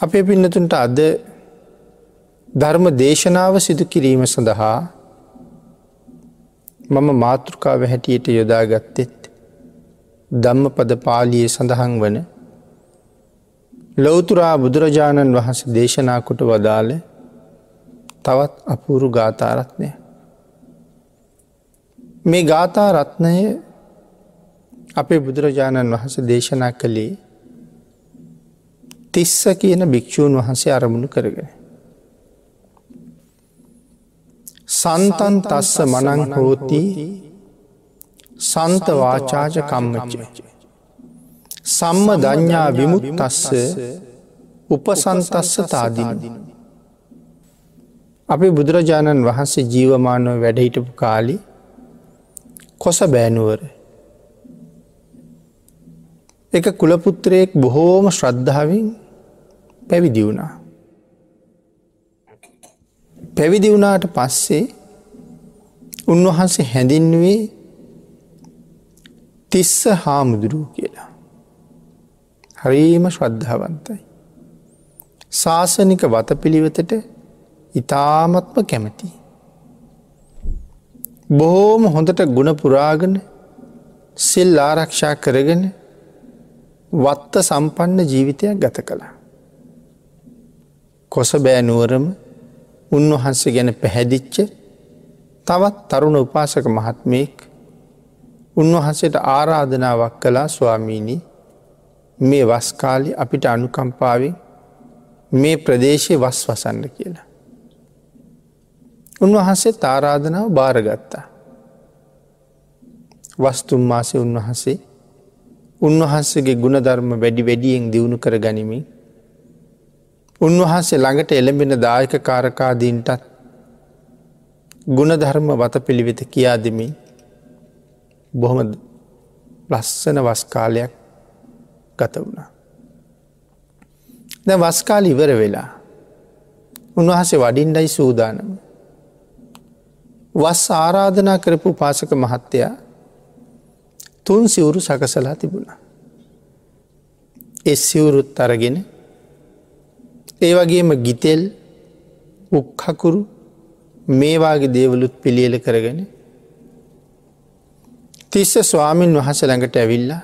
අපේ පින්නතුන්ට අද ධර්ම දේශනාව සිදු කිරීම සඳහා මම මාතෘකාව හැටියට යොදාගත්තෙත් ධම්ම පද පාලිය සඳහන් වන ලොවතුරා බුදුරජාණන් වහන්ස දේශනා කොට වදාළ තවත් අපූරු ගාථාරත්නය. මේ ගාථා රත්නය අපේ බුදුරජාණන් වහස දේශනා කළේ තිස්ස කියන භික්‍ෂූන් වහන්සේ අරමුණු කරගෙන. සන්තන් තස්ස මනං හෝති සන්තවාචාජ කම්මච්ච. සම්ම දඥා විමුත්තස්ස උපසන්තස්ස තාදිනදින. අපි බුදුරජාණන් වහන්සේ ජීවමානව වැඩහිටපු කාලි කොස බෑනුවර එක කුලපුත්‍රයෙක් බොහෝම ශ්‍රද්ධාවෙන් පැවිදි වුණා. පැවිදි වුණාට පස්සේ උන්වහන්සේ හැඳින්වේ තිස්ස හාමුදුරුව කියලා. හරීම ශ්‍රද්ධාවන්තයි. ශාසනික වත පිළිවෙතට ඉතාමත්ම කැමති. බොහෝම හොඳට ගුණ පුරාගෙන සෙල් ආරක්ෂා කරගෙන වත්ත සම්පන්න ජීවිතයක් ගත කළා. කොස බෑනුවරම උන්වහන්සේ ගැන පැහැදිච්ච තවත් තරුණ උපාසක මහත්මයෙක් උන්වහන්සේට ආරාධනාවක් කලා ස්වාමීණී මේ වස්කාලි අපිට අනුකම්පාවෙන් මේ ප්‍රදේශය වස් වසන්න කියලා. උන්වහන්සේ තාරාධනාව භාරගත්තා. වස්තුම්මාසය උන්වහන්සේ උන්වහන්සේගේ ගුණධර්ම වැඩි වැඩියෙන් දියුණු කර ගනිමින් උන්වහන්සේ ළඟට එළඹෙන දායක කාරකාදීන්ටත් ගුණධර්ම වත පිළිවෙත කියා දෙමින් බොහොම ලස්සන වස්කාලයක් ගත වුණා. දැ වස්කාල ඉවර වෙලා උන්වහසේ වඩින්ඩයි සූදානම. වස් ආරාධනා කරපු පාසක මහත්තයා තුන් සිවුරු සකසලා තිබුණා. එස් සිවුරුත් අරගෙන ඒ වගේම ගිතෙල් උක්හකුරු මේවාගේ දේවලුත් පිළියල කරගෙන තිස්ස ස්වාමීන් වහස ළඟට ඇවිල්ලා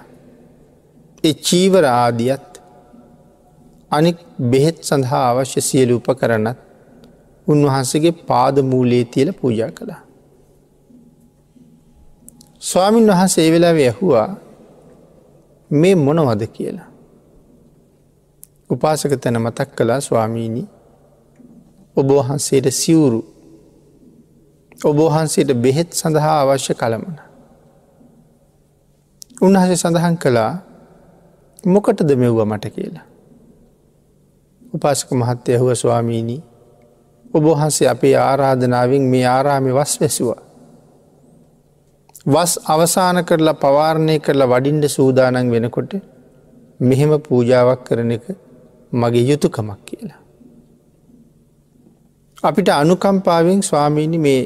එ චීවර ආදියත් අනික් බෙහෙත් සඳහා අවශ්‍ය සියලු උප කරනත් උන්වහන්සගේ පාද මූලේ තියල පූජා කළා. ස්වාමීන් වහන්සේ වෙලා ඇහුවා මේ මොනවද කියලා. උපාසක තැන මතක් කලා ස්වාමීණී ඔබවහන්සේට සිවුරු ඔබවහන්සේට බෙහෙත් සඳහා අවශ්‍ය කළමන. උන්හසේ සඳහන් කළා මොකටද මෙව්ව මට කියලා. උපාසක මහත්තය ඇහුව ස්වාමීණී ඔබහන්සේ අපේ ආරාධනාවෙන් මේ ආරාමි වස් වැැසවා. වස් අවසාන කරලා පවාරණය කරලා වඩින්ඩ සූදානන් වෙනකොට මෙහෙම පූජාවක් කරන එක මගේ යුතුකමක් කියලා. අපිට අනුකම්පාවෙන් ස්වාමීණි මේ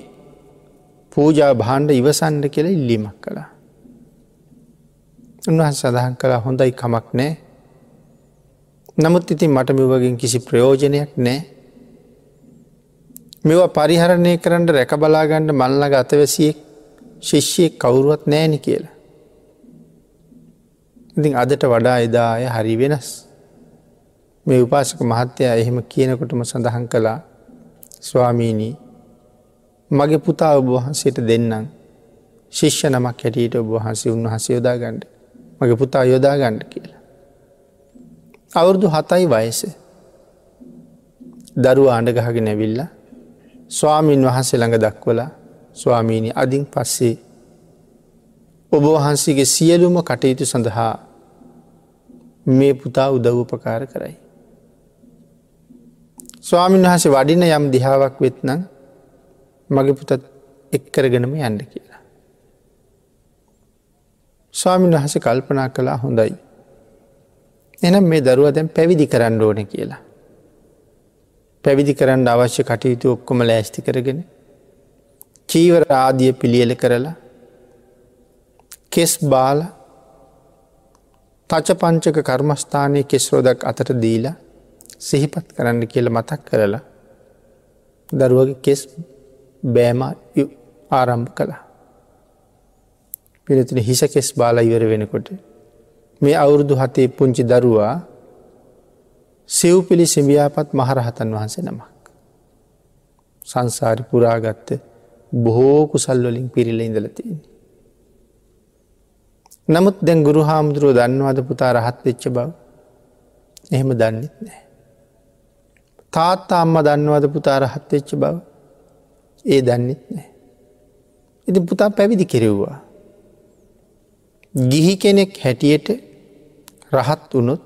පූජා භාණ්ඩ ඉවසන්ඩ කියලා ඉල්ලීමක් කළා. උන්වහන් සඳහන් කලා හොඳයි කමක් නෑ නමුත් ඉතින් මට මෙවගෙන් කිසි ප්‍රයෝජනයක් නෑ මෙවා පරිහරණය කරන්න රැකබලාගණ්ඩ මල්ලග අතවැසියෙක් ශිෂ්‍යයෙක් කවුරුවත් නෑනි කියලා. ඉතින් අදට වඩා එදාය හරි වෙනස්. මේ උපාසක මහත්තයා එහෙම කියනකොටම සඳහන් කළා ස්වාමීණී මගේ පුතා ඔබ වහන්සේට දෙන්නම් ශිෂ්‍ය නමක් හැටියට ඔබ වහන්සේ උන්වහස යොදා ගණ්ඩ මගේ පුතා යොදා ගණ්ඩ කියලා. අවුරුදු හතයි වයස දරු ආණ්ඩගහගෙන නැවිල්ල ස්වාමීන් වහන්සේ ළඟ දක්වලා ස්වාමීණි අධින් පස්සේ ඔබ වහන්සේගේ සියලුම කටයුතු සඳහා මේ පුතා උදව්පකාර කරයි. ස්වාමීන් වහසේ වඩින යම් දිහාවක් වෙත්නම් මගේ පුතත් එක්කරගෙනම යන්න කියලා. ස්වාමීන් වහස කල්පනා කළා හොඳයි. එනම් මේ දරුව දැන් පැවිදි කරන්න ඕන කියලා. පැවිදි කරන්න අවශ්‍ය කටයුතු ඔක්කොම ලෑස්ති කරගෙන චීවර ආදිය පිළියල කරලා කෙස් බාල තච පංචක කර්මස්ථානය කෙස්රෝදක් අතට දීලා සිහිපත් කරන්න කියල මතක් කරලා දරුවගේ කෙස් බෑම ආරම්භ කළා. පිනතින හිස කෙස් බාලා ඉවර වෙනකොට. මේ අවුරුදු හතේ පුංචි දරුවා සිව් පිළි සිඹියාපත් මහරහතන් වහන්සේ නමක්. සංසාරි පුරාගත්ත බොහෝ කුසල්වලින් පිරිල ඉඳල තියෙන. නමුත් දැන් ගුරු හාමුදුරුව දන්නවාද පුතා රහත් වෙච්ච බව එහෙම දන්නෙත් නෑ. තාත්තා අම්ම දන්නවද පුතා රහත් වෙච්ච බව ඒ දන්නෙත් නෑ. ඉති පුතා පැවිදි කෙරෙව්වා. ගිහි කෙනෙක් හැටියට රහත් වනොත්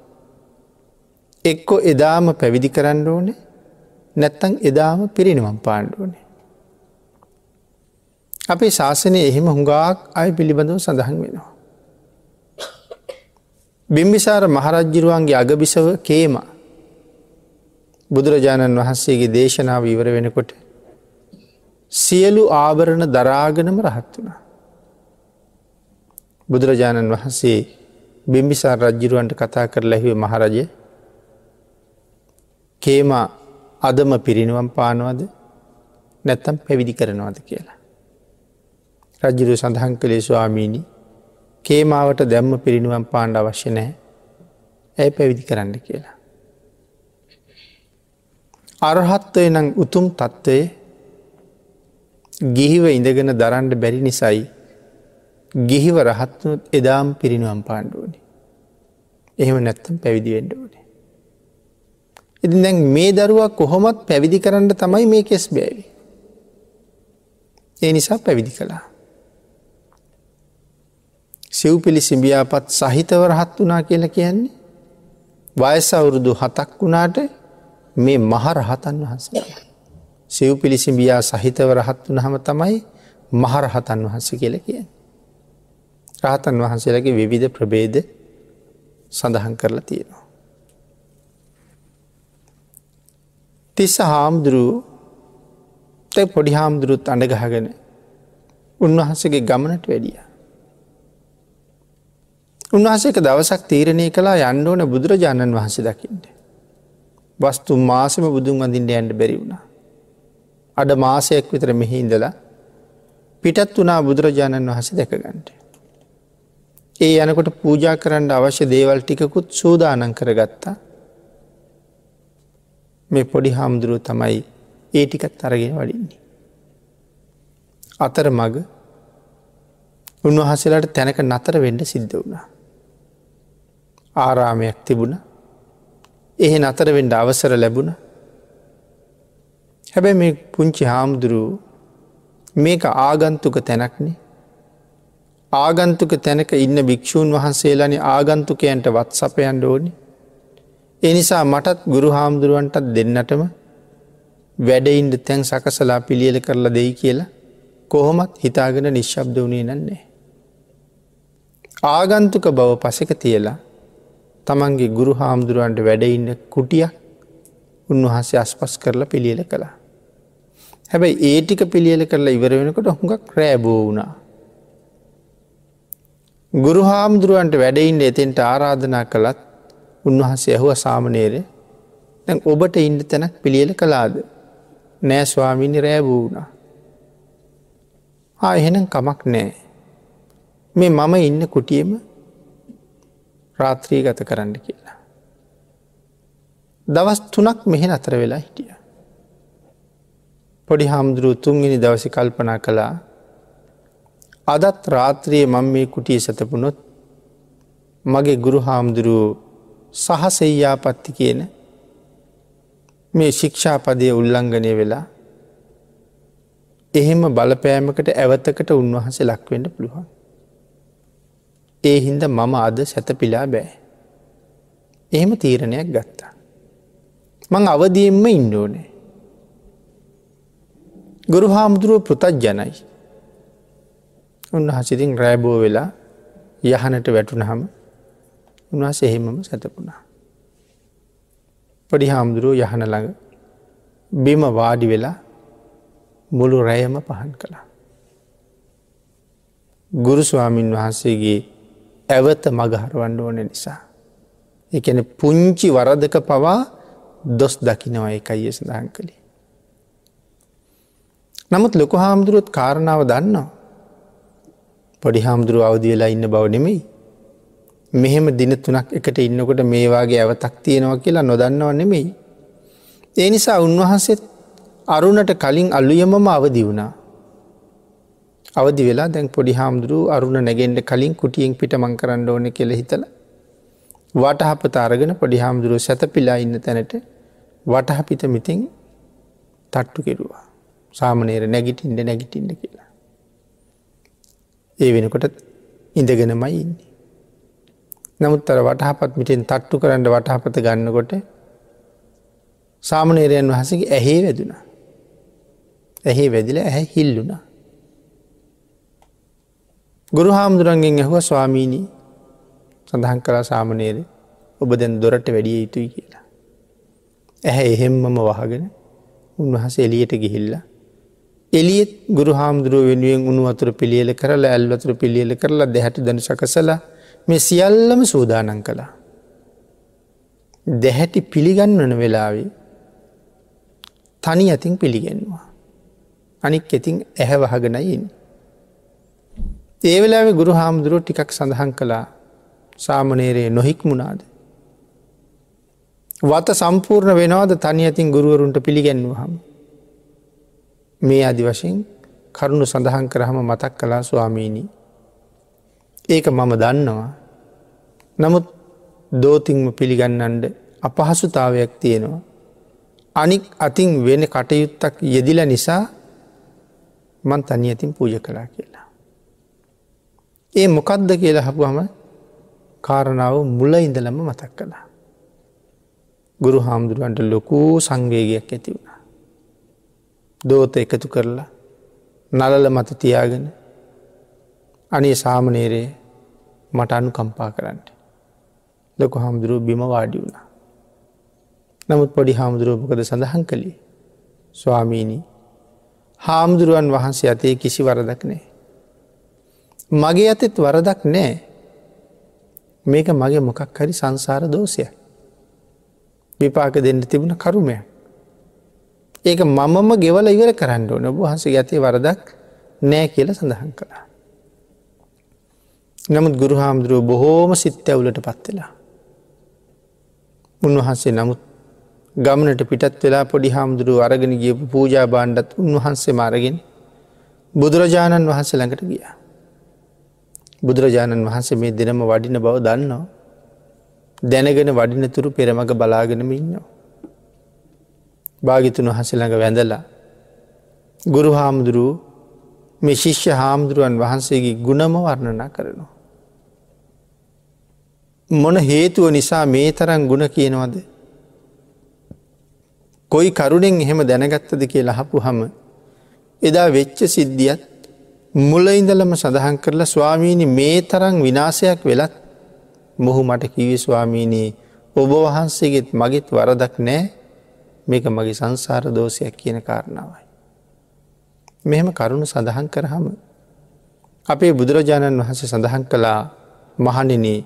එක්කො එදාම පැවිදි කරන්න ඕනේ නැත්තං එදාම පිරිනිවම් පාණ්ඩුවනේ. අපේ ශාසනය එහෙම හුඟාක් අය පිළිබඳව සඳහන් වෙනවා. බිම්බිසාර මහරජ්ජිරුවන්ගේ අගබිසව කේම බුදුරජාණන් වහන්සේගේ දේශනාව ඉවර වෙනකොට සියලු ආභරණ දරාගනම රහත් වුණ. බුදුරජාණන් වහන්සේ බිම්බිසාර රජ්ජිරුවන්ට කතා කර ලැහිව මහරජය කේම අදම පිරිනිවම් පානවද නැත්තම් පැවිදි කරනවද කියලා. රජ්ජිරු සඳහන් කළේ ස්වාමීණී කේමාවට දැම්ම පිරිනිවම් පාණ්ඩ අවශ්‍ය නෑ ඇය පැවිදි කරන්න කියලා. අරහත්වය නං උතුම් තත්ත්වය ගිහිව ඉඳගෙන දරන්ඩ බැරි නිසයි ගිහිව රහත්නුත් එදාම් පිරිනිවම් පාණ්ඩුවනි. එහෙම නැත්තම් පැවිදිවෙන්ඩ ඕනේ. ඉති දැන් මේ දරුවක් කොහොමත් පැවිදි කරන්න තමයි මේ කෙස් බෑවි. ඒ නිසා පැවිදි කළා. සිව් පිළි සිඹියාපත් සහිතව රහත් වනා කියලා කියන්නේ වයස අවුරුදු හතක් වුණාට මේ මහ රහතන් වහන්සේ. සිව් පිළිසිඹියා සහිතව රහත් වන හම තමයි මහරහතන් වහන්ස කියල කියෙන්. රහතන් වහන්සේලගේ විවිධ ප්‍රබේද සඳහන් කරලා තියෙනවා. තිස්ස හාමුදුරුව පොඩි හාමුදුරුත් අඩගහගෙන උන්වහන්සගේ ගමනට වැඩිය. උන්වහසක දවසක් තීරණය කලා යන්න ඕන බුදුරජාණන් වහන්ස දකිින්ට. වස්තු මාසම බුදුන් වඳින්ට ඇන්ඩ බැරි වුණා. අඩ මාසයක් විතර මෙහිඉඳලා පිටත් වනා බුදුරජාණන් වහස දැකගන්ට. ඒ යනකොට පූජා කරන්න අවශ්‍ය දේවල් ටිකකුත් සූදානන් කරගත්තා. මේ පොඩි හාමුදුරුව තමයි ඒ ටිකත් අරගෙන වඩින්නේ. අතර මග උන්වහසලාට තැනක නතර වෙන්ඩ සිද්ධ වුණා. ආරාමයක් තිබුණ එහෙ නතර වෙන්ඩ අවසර ලැබුණ. හැබැ මේ පුංචි හාමුදුරුව මේක ආගන්තුක තැනක්නේ. ආගන්තුක තැනක ඉන්න භික්‍ෂූන් වහන්සේලානි ආගන්තුකයන්ට වත් සපයන්ඩ ඕනි. එනිසා මටත් ගුරු හාමුදුරුවන්ටත් දෙන්නටම වැඩයින්ට තැන් සකසලා පිළියල කරලා දෙයි කියලා කොහොමත් හිතාගෙන නිශ්ශබ්ද වනේ නන්නේ. ආගන්තුක බව පසක තියලා තමන්ගේ ගුරු හාමුදුරුවන්ට වැඩඉන්න කුටියක් උන්වහන්සේ අස්පස් කරලා පිළියල කළා. හැබැයි ඒටික පිළියල කරලා ඉවර වෙනකොට හුඟක් රෑබෝ වුණා. ගුරු හාමුදුරුවන්ට වැඩයින්ට එතෙන්ට ආරාධනා කළත් උන්වහන්සේ ඇහුව සාමනේර දැන් ඔබට ඉන්ඩ තැනක් පිළියල කලාද නෑ ස්වාමිනි රෑබූ වුණා. ආ එහෙනම් කමක් නෑ. මේ මම ඉන්න කුටියම රාත්‍රී ගත කරන්න කියලා. දවස් තුනක් මෙහෙ අතර වෙලා හිටිය. පොඩි හාමුදුරුව තුන්ගනි දවසි කල්පනා කළා අදත් රාත්‍රියයේ මං මේ කුටිය සතපුනොත් මගේ ගුරු හාමුදුරුව සහසෙයියා පත්ති කියන මේ ශික්ෂාපදය උල්ලංඝනය වෙලා එහෙම බලපෑමකට ඇවතකට උන්වහසේ ලක්වෙන්ට පුළුවන්. ඒ හින්ද මම අද සැතපිලා බෑ. එහෙම තීරණයක් ගත්තා. මං අවදියෙන්ම ඉන්ඩෝනේ. ගුරු හාමුදුරුව පෘතත් ජනයි. උන්වහසිතින් රෑබෝ වෙලා යහනට වැටුනහම උන්වහස එහෙමම සැතපුුණා. පොඩි හාමුදුරුව යහන ළඟ බිම වාඩි වෙලා මුළු රැයම පහන් කළා. ගුරු ස්වාමීන් වහන්සේගේ ඇවත මගහරවන්න ඕන නිසා. එකන පුංචි වරදක පවා දොස් දකිනවා එකයිය සඳහන් කළේ. නමුත් ලොකු හාමුදුරුවොත් කාරණාව දන්නවා. පොඩි හාමුදුරුව අවදි වෙලා ඉන්න බව නෙමෙයි. මෙහෙම දින තුනක් එකට ඉන්නකොට මේවාගේ ඇවතක් තියෙනවා කියලා නොදන්නව නෙමෙයි. ඒ නිසා උන්වහන්සේත් අරුණට කලින් අල්ලුයමම අවදි වුණා. අවදි වෙලා දැන් පොඩි හාමුදුරුව අරුණ නැගෙන්ට කලින් කුටියෙන් පිට මං කරන්න ඕන කෙළ හිතල. වටහපත අරගෙන පොඩි හාමුදුරුව සැතපිලා ඉන්න තැනට වටහපිත මිතින් තට්ටු කෙරුවා. සාමනේර නැගිටින්ට නැගිටින්න කියලා. ඒ වෙනකොට ඉඳගෙනමයි ඉන්නේ. නමුත් අර වටහපත් මිටෙන් තට්ටු කරන්න වටහපත ගන්නකොට සාමනේරයන් වහසගේ ඇහේ වැදුනා. ඇහේ වැදිල ඇහැ හිල්ලුනා. ගුරු හාමුදුරන්ගෙන් ඇහුව ස්වාමීණී සඳහන් කලා සාමනේද ඔබ දැන් දොරට වැඩිය යුතුයි කියලා. ඇහැ එහෙම්මම වහගෙන උන්වහස එලියට ගිහිල්ලා. එලියත් ගුරු හාමුදුරුව වෙනුවෙන් උුණු අතුර පිළියල කරලා ඇල්වතුර පිළියල කරලා දෙහැට දන සකසලා මේ සියල්ලම සූදානන් කළා. දැහැටි පිළිගන්නවන වෙලාවේ තනි ඇතින් පිළිගැන්වා. අනික් ඇතින් ඇහැ වහගෙනයින්. ඒ වෙලාව ගුරු හාමුදුරුව ටිකක් සඳහන් කළා සාමනේරයේ නොහික් මුණාද. වත සම්පූර්ණ වෙනවාද තනි ඇතින් ගුරුවරුන්ට පිළිගැන්වූ හම. මේ අදි වශයෙන් කරුණු සඳහන් කරහම මතක් කලා ස්වාමීණී. ඒක මම දන්නවා. නමුත් දෝතිංම පිළිගන්නන්ඩ අපහසුතාවයක් තියෙනවා. අනික් අතින් වෙන කටයුත්තක් යෙදිල නිසා මන් තනි ඇතින් පූජ කලා කියලා. ඒ මොකක්ද කියලා හපුහම කාරණාව මුල ඉඳලම මතක් කළා. ගුරු හාමුදුරුවන්ට ලොකූ සංවේගයක් ඇති වුණා. දෝත එකතු කරලා නලල මත තියාගෙන අනේ සාමනේරේ මට අනු කම්පා කරන්නට. ලොක හාමුදුරුව බිම වාඩි වුණා. නමුත් පොඩි හාමුදුරුවපකද සඳහන් කළේ ස්වාමීණී හාමුදුරුවන් වහන්සේ අතේ කිසි වරදක් නෑ. මගේ අතෙත් වරදක් නෑ මේක මගේ මොකක් හරි සංසාර දෝසය. විපාක දෙන්න තිබුණ කරුමය. ඒක මමම ගෙවල ඉවර කරන්න ඕන වහන්සේ ඇතේ වරදක් නෑ කියල සඳහන් කළා. නමුත් ගුරු හාමුදුරුව බොහෝම සිත්ත ඇවුලට පත්වෙලා. උන්වහන්සේ නමුත් ගමනට පිටත් වෙලා පොඩි හාමුදුරුව අරගෙන ගියපු පූජා බාණ්ඩත් උන්වහන්සේ මාරගෙන බුදුරජාණන් වහන්සේ ළඟට ගියා. බුදුරජාණන් වහන්සේ මේ දෙනම වඩින බව දන්නවා. දැනගෙන වඩිනතුරු පෙරමග බලාගෙනම ඉන්නවා. භාගිතුන් වහසළඟ වැඳලා. ගුරු හාමුදුරුව මේ ශිෂ්‍ය හාමුදුරුවන් වහන්සේගේ ගුණම වර්ණනා කරනවා. මොන හේතුව නිසා මේ තරන් ගුණ කියනවද. කොයි කරුණෙන් එහෙම දැනගත්තද කිය ලහපු හම එදා වෙච්ච සිද්ධියත් මුල ඉඳලම සඳහන් කරලා ස්වාමීණි මේ තරං විනාසයක් වෙලත් මොහු මට කිවි ස්වාමීණී ඔබ වහන්සේගෙත් මගෙත් වරදක් නෑ මේක මගේ සංසාර දෝෂයක් කියන කාරණාවයි. මෙහෙම කරුණු සඳහන් කරහම අපේ බුදුරජාණන් වහන්සේ සඳහන් කළා මහනිනී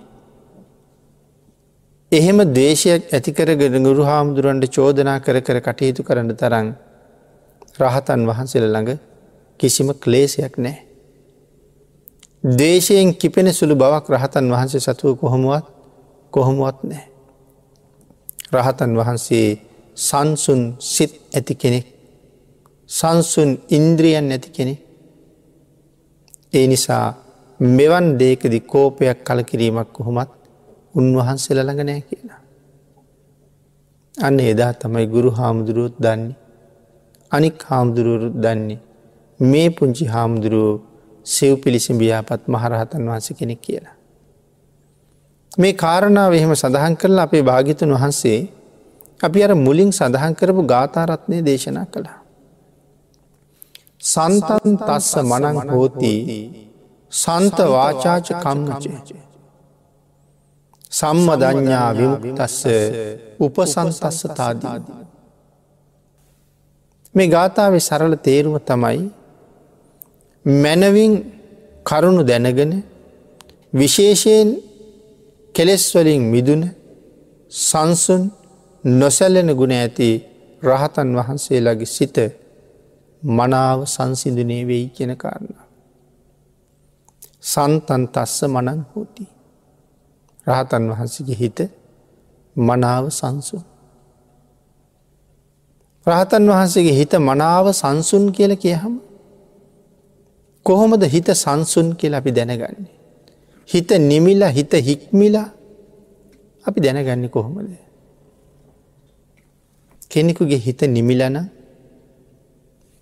එහෙම දේශයක් ඇතිකරගෙන ගුරු හාමුදුරන්ට චෝදනා කර කර කටයුතු කරන්න තරන් රහතන් වහන්සේල ළඟ කිසිම ක්ලේසයක් නෑ. දේශයෙන් කිපෙන සුළු බවක් රහතන් වහන්සේ සතුව කොහොමුවත් කොහොමුවත් නෑ. රහතන් වහන්සේ සංසුන් සිත් ඇති කෙනෙක් සංසුන් ඉන්ද්‍රියන් ඇති කෙනෙ. ඒ නිසා මෙවන් දේකදි කෝපයක් කලකිරීමක් කොහොමත් උන්වහන්සේල ළඟ නෑ කියලා. අන්න එදා තමයි ගුරු හාමුදුරුවොත් දන්නේ. අනික් හාමුදුරුවරුත් දන්නේ. මේ පුංචි හාමුදුරුවෝ සිව් පිළිසිඹියාපත් මහරහතන් වහන්ස කෙනෙක් කියලා. මේ කාරණාව එහෙම සඳහන් කරලා අපේ භාගිතන් වහන්සේ අපි අර මුලින් සඳහන් කරපු ගාථාරත්නය දේශනා කළා. සන්තන් තස්ස මනං හෝති සන්ත වාචාච කම්මචය. සම්මධඥා විමුක්තස්ස උපසන්තස්ස තාදී. මේ ගාථාවේ සරල තේරුම තමයි මැනවින් කරුණු දැනගෙන විශේෂයෙන් කෙලෙස්වලින් මිදුන සංසුන් නොසැල්ලෙන ගුණ ඇති රහතන් වහන්සේලාගේ සිත මනාව සංසිඳනේ වෙයි කියෙන කාරණ. සන්තන් තස්ස මනන් හෝති. රහතන් වහන්සගේ හිත මනාව සංසුන්. රහතන් වහන්සේගේ හිත මනාව සංසුන් කියල කියහම කොහොමද හිත සංසුන් කියල අපි දැනගන්නේ. හිත නිමිලා හිත හික්මිලා අපි දැනගන්න කොහොමද. කෙනෙකුගේ හිත නිමිලන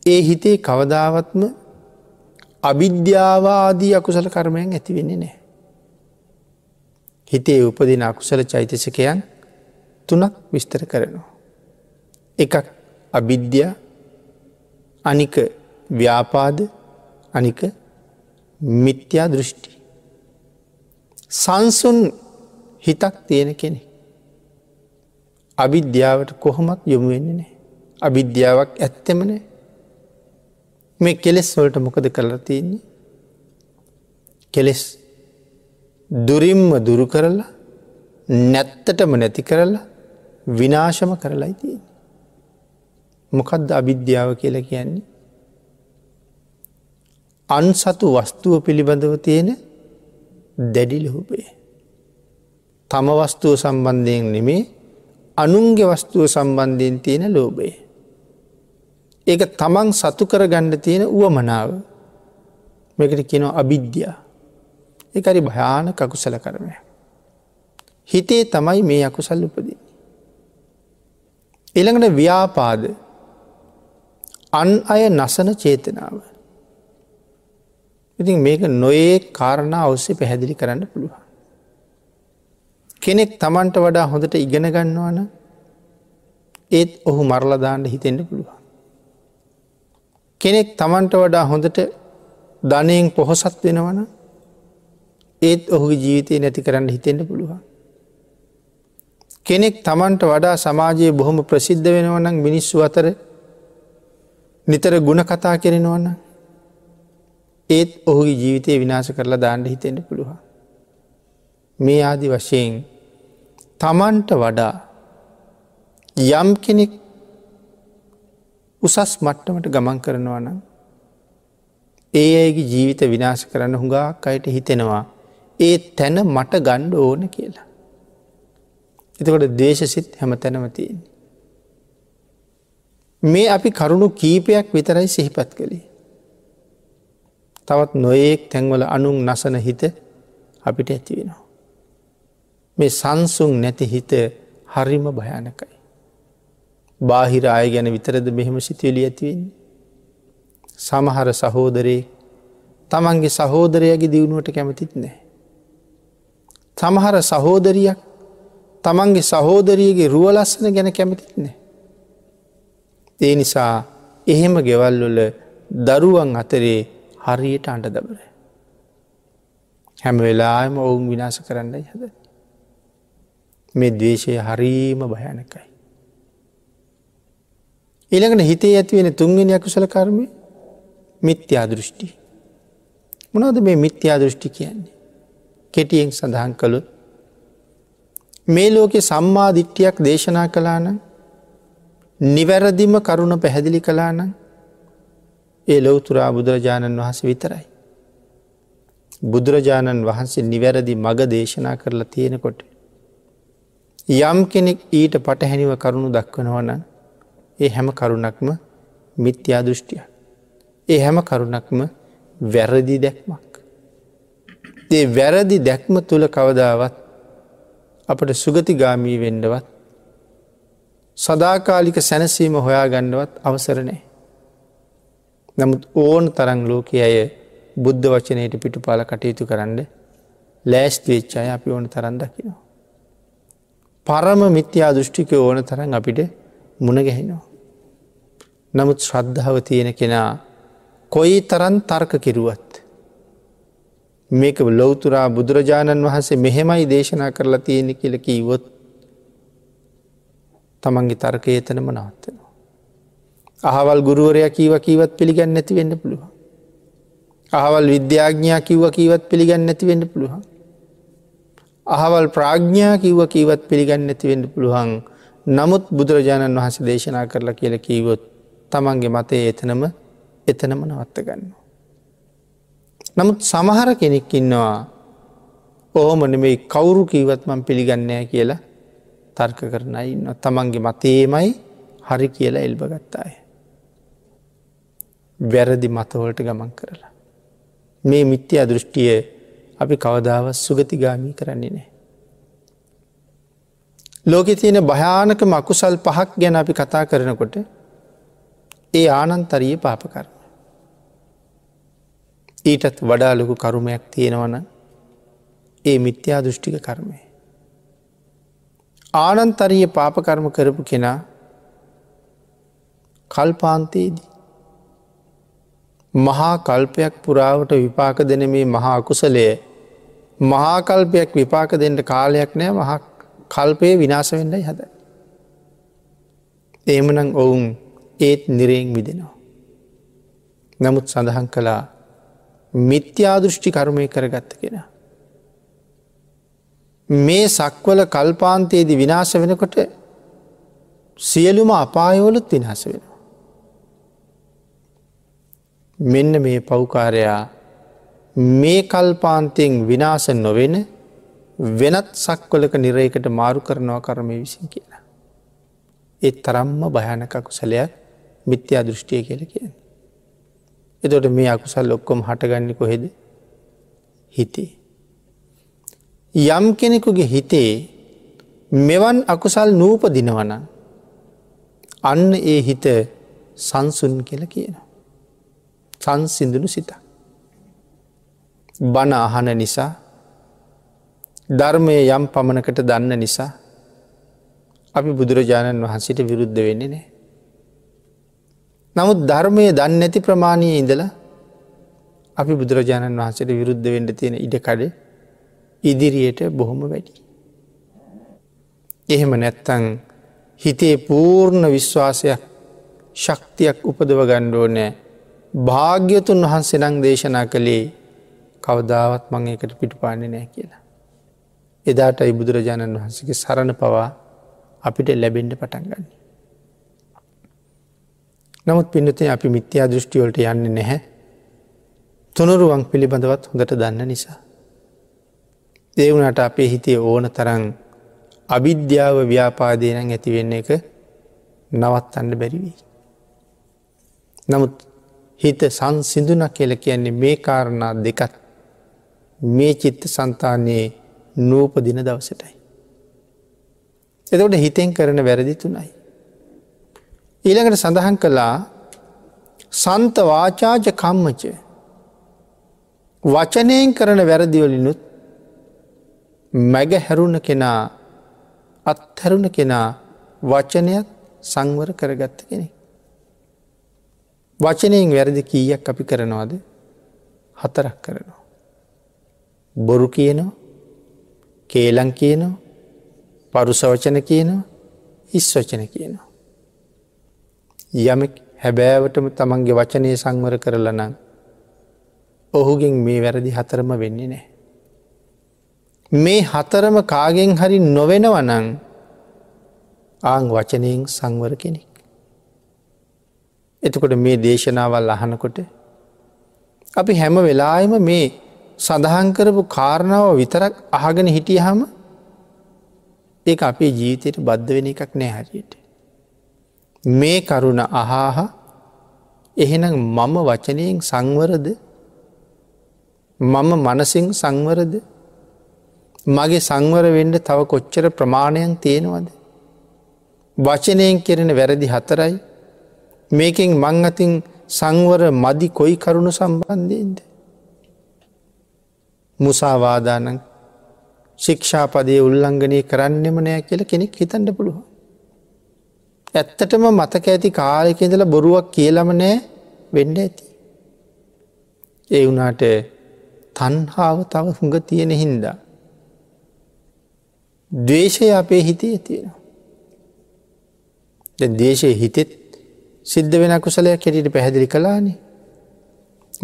ඒ හිතේ කවදාවත්ම අවිද්‍යාවාදී අකුසල කර්මයෙන් ඇතිවෙන්නේ නෑ. හිතේ උපදින අකුසල චෛතසකයන් තුනක් විස්තර කරනවා. එකක් අවිද්‍යා අනික ව්‍යාපාද අනික මිත්‍යා දෘෂ්ටි. සංසුන් හිතක් තියෙන කෙනෙ. අවිද්‍යාවට කොහොමත් යොමු වෙන්නේ නෑ. අවිද්‍යාවක් ඇත්තෙමනෑ මේ කෙලෙස් වලට මොකද කරලා තියන්නේ. කෙලෙස් දුරින්ම දුරු කරලා නැත්තටම නැති කරලා විනාශම කරලයි තියෙන. මොකදද අවිද්‍යාව කියල කියන්නේ. අන් සතු වස්තුව පිළිබඳව තියෙන දැඩි ලොහුපේ. තම වස්තුව සම්බන්ධයෙන් නෙමේ අනුන්ගේ වස්තුව සම්බන්ධයෙන් තියෙන ලෝබේ. ඒක තමන් සතු කර ගණ්ඩ තියෙන වුවමනාව මේකට කියනවා අභිද්‍යා එකරි භයාන කකුසල කරමය. හිතේ තමයි මේ අකුසල් උපදී. එළඟට ව්‍යාපාද අන් අය නසන චේතනාව. ඉතින් මේක නොයේ කාරණා ඔස්සේ පැහැදිලි කරන්න පුළුවන්. කෙනෙක් තමන්ට වඩා හොඳට ඉගෙන ගන්නවාන ඒත් ඔහු මරලදාන්න හිතෙන්ට පුළුවන්. කෙනෙක් තමන්ට වඩා හොඳට ධනයෙන් පොහොසත් වෙනවන ඒත් ඔහුගේ ජීවිතය නැති කරන්න හිතෙන්ට පුළුවන්. කෙනෙක් තමන්ට වඩා සමාජයේ බොහොම ප්‍රසිද්ධ වෙනවනම් මිනිස්සු අතර නිතර ගුණ කතා කෙරෙනවන්න ඒත් ඔහුගේ ජීවිතය විනාශ කරලා දාණ්ඩ හිතෙන්ට පුළුවන්. මේ ආදි වශයෙන් තමන්ට වඩා යම් කෙනෙක් උසස් මට්ටමට ගමන් කරනවා නම් ඒ අයගේ ජීවිත විනාශ කරන්න හුඟක් අයට හිතෙනවා ඒ තැන මට ගණ්ඩ ඕන කියලා. එතකොට දේශසිත් හැම තැනමතියෙන්. මේ අපි කරුණු කීපයක් විතරයි සිහිපත් කළේ. තවත් නොයෙක් තැන්වල අනුන් නසන හිත අපිට ඇති වෙනවා. මේ සංසුන් නැති හිත හරිම භයානකයි. බාහිර අය ගැන විතරද මෙහෙම සිතුවලි ඇතිවෙන්නේ. සමහර සහෝදරයේ තමන්ගේ සහෝදරයගේ දියුණුවට කැමතිත් නෑ. සමහර සහෝදරියක් තමන්ගේ සහෝදරියගේ රුවලස්සන ගැන කැමතිත් නෑ. ඒ නිසා එහෙම ගෙවල්ලොල දරුවන් අතරේ හරියට අන්ට දබර. හැම වෙලාම ඔවුන් විනාශ කරන්නයි හද. මේ දවේශය හරීම භයනකයි. ඊළඟට හිතේ ඇතිවෙන තුන්ගෙන අකුසල කර්මය මිත්‍යා දෘෂ්ටි. මොනවද මේ මිත්‍යා දෘෂ්ටි කියන්නේ. කෙටියෙන් සඳහන් කළුත් මේ ලෝකෙ සම්මා දිට්ටියක් දේශනා කලාන නිවැරදිම කරුණ පැහැදිලි කලාන ඒ ලොවතුරා බුදුරජාණන් වහස විතරයි. බුදුරජාණන් වහන්සේ නිවැරදි මග දේශනා කරලා තියෙනකොට. යම් කෙනෙක් ඊට පටහැනිව කරුණු දක්වනවන ඒ හැම කරුණක්ම මිත්‍යා දෘෂ්ටිය. ඒ හැම කරුණක්ම වැරදි දැක්මක්. ඒ වැරදි දැක්ම තුළ කවදාවත් අපට සුගතිගාමී වෙන්ඩවත් සදාකාලික සැනසීම හොයා ගණ්ඩවත් අවසරනෑ. නමුත් ඕන තරං ලෝකය අය බුද්ධ වචනයට පිටු පාල කටයුතු කරන්න ලෑස්ති වෙච්චාය අපි ඕන තරන්දකිනවා. පරම මිත්‍යා දෘෂ්ටික ඕන තරන් අපිට මුණගැහෙනවා. නමුත් ශ්‍රද්ධාව තියෙන කෙනා කොයි තරන් තර්ක කිරුවත්. මේක ලොවතුරා බුදුරජාණන් වහන්සේ මෙහෙමයි දේශනා කරලා තියෙන කියල කීවොත් තමන්ගේ තර්කය එතනම නවත්තනවා. අහවල් ගුරුවරයා කීව කීවත් පිළිගන්න නැති වෙන්න පුළුවන්. අහවල් විද්‍යාඥා කිව්ව කීවත් පිළිගන්න නැති වෙන්න පුළුවන්. අහවල් ප්‍රාඥ්ඥා කිව්ව කීවත් පිළිගන්න ඇතිවෙන්න පුළුවන් නමුත් බුදුරජාණන් වහස දේශනා කරලා කියල කීවොත් තමන්ගේ මතේ එතනම එතනම නවත්ත ගන්න. නමුත් සමහර කෙනෙක් ඉන්නවා ඔහොමන මේ කවුරු කීවත් මං පිළිගන්නෑ කියලා තර්ක කරන ඉන්න තමන්ගේ මතේමයි හරි කියලා එල්බ ගත්තාය. වැරදි මතවලට ගමන් කරලා. මේ මිත්‍ය අදෘෂ්ටිය අපි කවදාව සුගතිගාමී කරන්නේ නෑ. ලෝකෙ තියෙන භයානක මකුසල් පහක් ගැන අපි කතා කරනකොට ඒ ආනන්තරිය පාපකරම. ඊටත් වඩා ලොකු කරුමයක් තියෙනවන ඒ මිත්‍යා දෘෂ්ටික කර්මය. ආනන්තරීය පාපකර්ම කරපු කෙනා කල්පාන්තයේදී. මහා කල්පයක් පුරාවට විපාක දෙන මේ මහා අකුසලය මහාකල්පයක් විපාක දෙන්නට කාලයක් නෑ මහා කල්පය විනාස වෙන්නයි හද. ඒමනං ඔවුන් ඒත් නිරයෙන් විදෙනවා. නමුත් සඳහන් කළා මිත්‍යාදෘෂ්ටි කර්මය කරගත්ත කෙන. මේ සක්වල කල්පාන්තයේදි විනාශ වෙනකොට සියලුම අපායවලුත් විනාස වෙනවා. මෙන්න මේ පෞකාරයා මේ කල්පාන්තයෙන් විනාස නොවෙන වෙනත් සක්වලක නිරයකට මාරු කරනවා කරමය විසින් කියලා. ඒ තරම්ම භයනකකු සලයක් මිත්‍යා දෘෂ්ටිය කියල කියෙන්. එතොට මේ අකුසල් ඔක්කොම හටගන්න කොහෙද හිතේ. යම් කෙනෙකුගේ හිතේ මෙවන් අකුසල් නූපදිනවන අන්න ඒ හිත සංසුන් කියල කියන. සංසිඳුණු සිත. බණ අහන නිසා ධර්මය යම් පමණකට දන්න නිසා අපි බුදුරජාණන් වහන්සට විරුද්ධ වෙන්නේ නෑ. නමුත් ධර්මය දන්න ඇති ප්‍රමාණය ඉඳලා අපි බුදුරජාණන් වහන්සට විරුද්ධ වෙන්ඩ තියෙන ඉඩකඩ ඉදිරියට බොහොම වැඩි. එහෙම නැත්තං හිතේ පූර්ණ විශ්වාසයක් ශක්තියක් උපදව ගණ්ඩෝ නෑ භාග්‍යතුන් වහන්සේ නං දේශනා කළේ කවදාවත් මං එකට පිටුපාන්නේ නෑ කියලා. එදාට අයි බුදුරජාණන් වහන්සගේ සරණ පවා අපිට ලැබෙන්ඩ පටන් ගන්න. නමුත් පිනතේ අපි මිත්‍යා දෘෂ්ටිවලට යන්න නැහැ තුනුරුවන් පිළිබඳවත් හොඳට දන්න නිසා. දේවුණට අපේ හිතේ ඕන තරන් අවිද්‍යාව ව්‍යාපාදයනං ඇතිවෙන්න එක නවත්තන්න බැරිවී. නමුත් හිත සං සිදුන කියල කියන්නේ මේ කාරණා දෙකත් මේ චිත්ත සන්තානයේ නූපදින දවසටයි. එතකොට හිතෙන් කරන වැරදි තුනයි. ඊළඟට සඳහන් කළා සන්ත වාචාජ කම්මච වචනයෙන් කරන වැරදිවලිනුත් මැග හැරුණ කෙනා අත්හැරුණ කෙනා වචනයක් සංවර කරගත්ත කෙනෙ. වචනයෙන් වැරදි කීයක් අපි කරනවාද හතරක් කරනවා. බොරු කියනවා කේලං කියනවා පරුසවචන කියනවා ඉස් වචන කියනවා. යමෙක් හැබෑවටම තමන්ගේ වචනය සංවර කරලනං ඔහුගෙන් මේ වැරදි හතරම වෙන්නේ නෑ. මේ හතරම කාගෙන් හරි නොවෙනවනං ආං වචනයෙන් සංවර කෙනෙක්. එතකොට මේ දේශනාවල් අහනකොට අපි හැම වෙලායම මේ සඳහන් කරපු කාරණාව විතරක් අහගෙන හිටියහම ඒ අපේ ජීවිතයට බද්ධ වෙන එකක් නෑ හරියට. මේ කරුණ අහාහ එහෙනම් මම වචනයෙන් සංවරද මම මනසිං සංවරද මගේ සංවර වෙන්න තව කොච්චර ප්‍රමාණයන් තියෙනවද. වචනයෙන් කෙරෙන වැරදි හතරයි මේකෙන් මං අතින් සංවර මදි කොයි කරුණු සම්බන්ධයෙන්ද. මුසාවාදානන් ශික්ෂාපදය උල්ලංඝනය කරන්නෙම නෑ කියල කෙනෙක් හිතන්ඩ පුළුව. ඇත්තටම මතක ඇති කාලෙක ඉඳල බොරුවක් කියලම නෑ වෙන්ඩ ඇති. ඒ වුනාට තන්හාාව තව හුඟ තියෙන හින්දා. දවේශය අපේ හිතේ තියෙනවා. දේශය හිතෙත් සිද්ධ වෙන කුසලයක් කෙටිට පැහැදිලි කලානේ.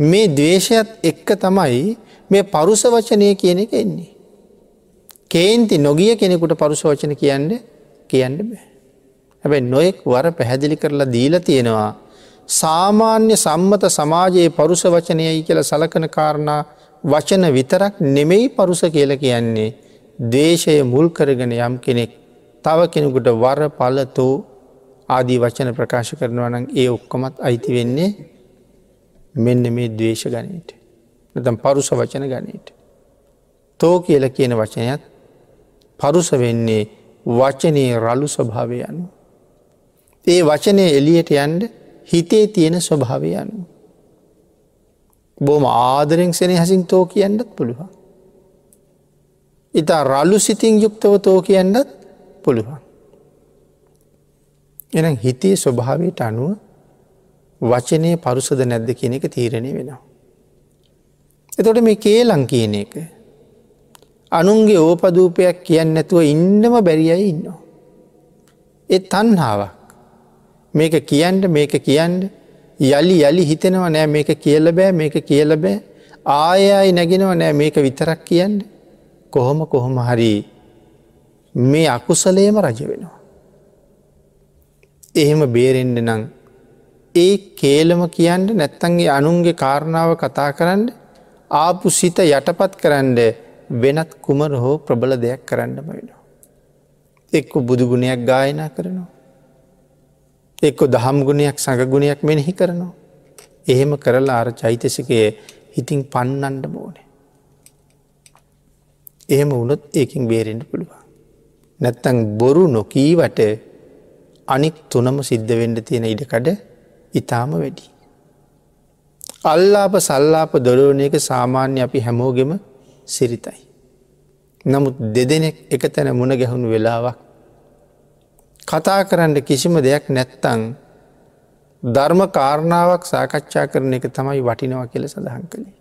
මේ දවේශයත් එක්ක තමයි මේ පරුස වචනය කියන එක එන්නේ. කේන්ති නොගිය කෙනෙකුට පරුස වචන කියන්න කියන්න බෑ. හැබැයි නොයෙක් වර පැහැදිලි කරලා දීල තියෙනවා. සාමාන්‍ය සම්මත සමාජයේ පරුස වචනයයි කියල සලකන කාරණා වචන විතරක් නෙමෙයි පරුස කියල කියන්නේ. දේශය මුල් කරගෙන යම් කෙනෙක් තව කෙනෙකුට වර පලතෝ ආදී වචන ප්‍රකාශ කරනවනම් ඒ ඔක්කොමත් අයිති වෙන්නේ මෙන්න මේ දවේශ ගනයට. නතම් පරුස වචන ගනයට. තෝ කියල කියන වචනයත් පරුස වෙන්නේ වචනයේ රලු ස්වභාවය යනු. ඒ වචනය එලියට යන්ඩ හිතේ තියෙන ස්වභාවය යනු. බොම ආදරෙන් සෙන හසින් තෝ කියන්නත් පුළුවන්. ඉතා රල්ලු සිතින් යුක්තව තෝ කියන්නත් පුළුවන්. එන හිතේ ස්වභාවයට අනුව වචනය පරුසද නැද්ද කියන එක තීරණය වෙනවා. එතොට මේ කේලං කියන එක අනුන්ගේ ඕපදූපයක් කියන්න නැතුව ඉන්නම බැරියයි ඉන්නවා. එ තන්හාාවක් මේක කියන්ට මේක කියන්න යළි යළි හිතෙනව නෑ මේක කියල බෑ මේක කියල බෑ ආයයි නැගෙනව නෑ මේක විතරක් කියන්න කොහොම කොහොම හරි මේ අකුසලේම රජ වෙනවා. එහෙම බේරෙන්ඩ නං ඒ කේලම කියන්න නැත්තන්ගේ අනුන්ගේ කාරණාව කතා කරන්න ආපු සිත යටපත් කරන්න වෙනත් කුමර හෝ ප්‍රබල දෙයක් කරන්නම වෙනවා. එක්ක බුදුගුණයක් ගායනා කරනවා. එක්කො දහම් ගුණයක් සඟගුණයක් මෙනෙහි කරනවා. එහෙම කරලා අර චෛතසිකය හිතින් පන්නන්ඩ බෝනේ. එහෙම වුණොත් ඒකින් බේරෙන්ට පුළුවන්. නැත්තං බොරු නොකීවට අනික් තුනම සිද්ධ වෙන්ඩ තියෙන ඉඩකඩ ඉතාම වැඩි. අල්ලාප සල්ලාප දොරෝණ එක සාමාන්‍ය අපි හැමෝගෙම සිරිතයි. නමුත් දෙදෙනෙක් එක තැන මුණ ගැහුණු වෙලාවක්. කතා කරන්න කිසිම දෙයක් නැත්තං ධර්ම කාරණාවක් සාකච්ඡා කරන එක තමයි වටිනවා කියල සඳහන් කළේ.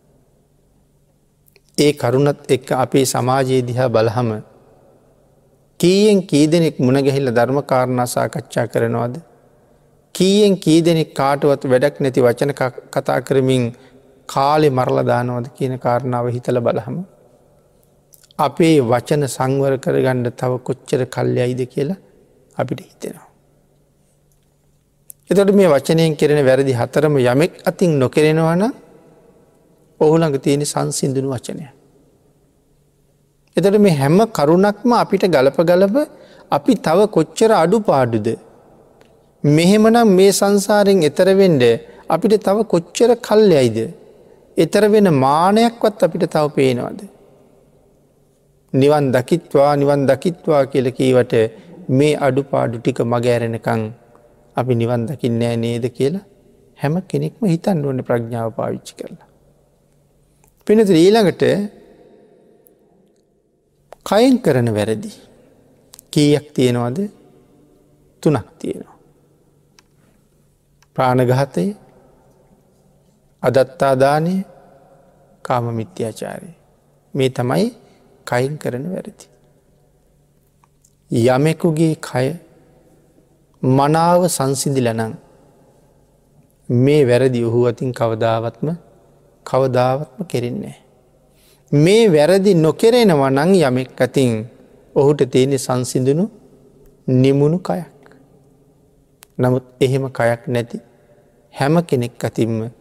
ඒ කරුණත් එක්ක අපේ සමාජයේ දිහා බලහම කීයෙන් කී දෙනෙක් මුණගැහිල්ල ධර්ම කාරණා සාකච්ඡා කරනවාද. කීයෙන් කී දෙනෙක් කාටුවත් වැඩක් නැති වචන කතා කරමින් කාලෙ මරලදානවද කියන කාරණාව හිතල බලහම. අපේ වචන සංවර කරගණ්ඩ තව කොච්චර කල්යයිද කියලා අපිට හිතෙනවා. එතොට මේ වචනයෙන් කෙරෙන වැරදි හතරම යමෙක් අතින් නොකරෙනවාන ඔහුළඟ තියෙන සංසිින්දුණු වචනය. එතට මේ හැම කරුණක්ම අපිට ගලප ගලප අපි තව කොච්චර අඩු පාඩුද. මෙහෙමනම් මේ සංසාරෙන් එතරවෙන්ඩ අපිට තව කොච්චර කල්යයිද. එතර වෙන මානයක්වත් අපිට තව පේනවාද. නිවන් දකිත්වා නිවන් දකිත්වා කියලකීවට මේ අඩු පාඩු ටික මගෑරෙනකං අපි නිවන් දකින්නෑ නේද කියලා හැම කෙනෙක්ම හිතන් ඕන ප්‍රඥාව පාවිච්චි කරලා. පිනත ඊළඟට කයෙන් කරන වැරදි. කීයක් තියෙනවද තුනක් තියෙනවා. ප්‍රාණගහතය අදත්තාදානය කාම මිත්‍යාචාරය. මේ තමයි කයින් කරන වැරදි. යමෙකුගේ කය මනාව සංසිදිලනං මේ වැරදි ඔහු අතින් කවදාවත්ම කවදාවත්ම කෙරෙන්නේ. මේ වැරදි නොකෙරෙනවා නං යමෙක් අතින් ඔහුට තියෙනෙ සංසිඳුණු නිමුණු කයක්. නමුත් එහෙම කයක් නැති හැම කෙනෙක් අතින්ම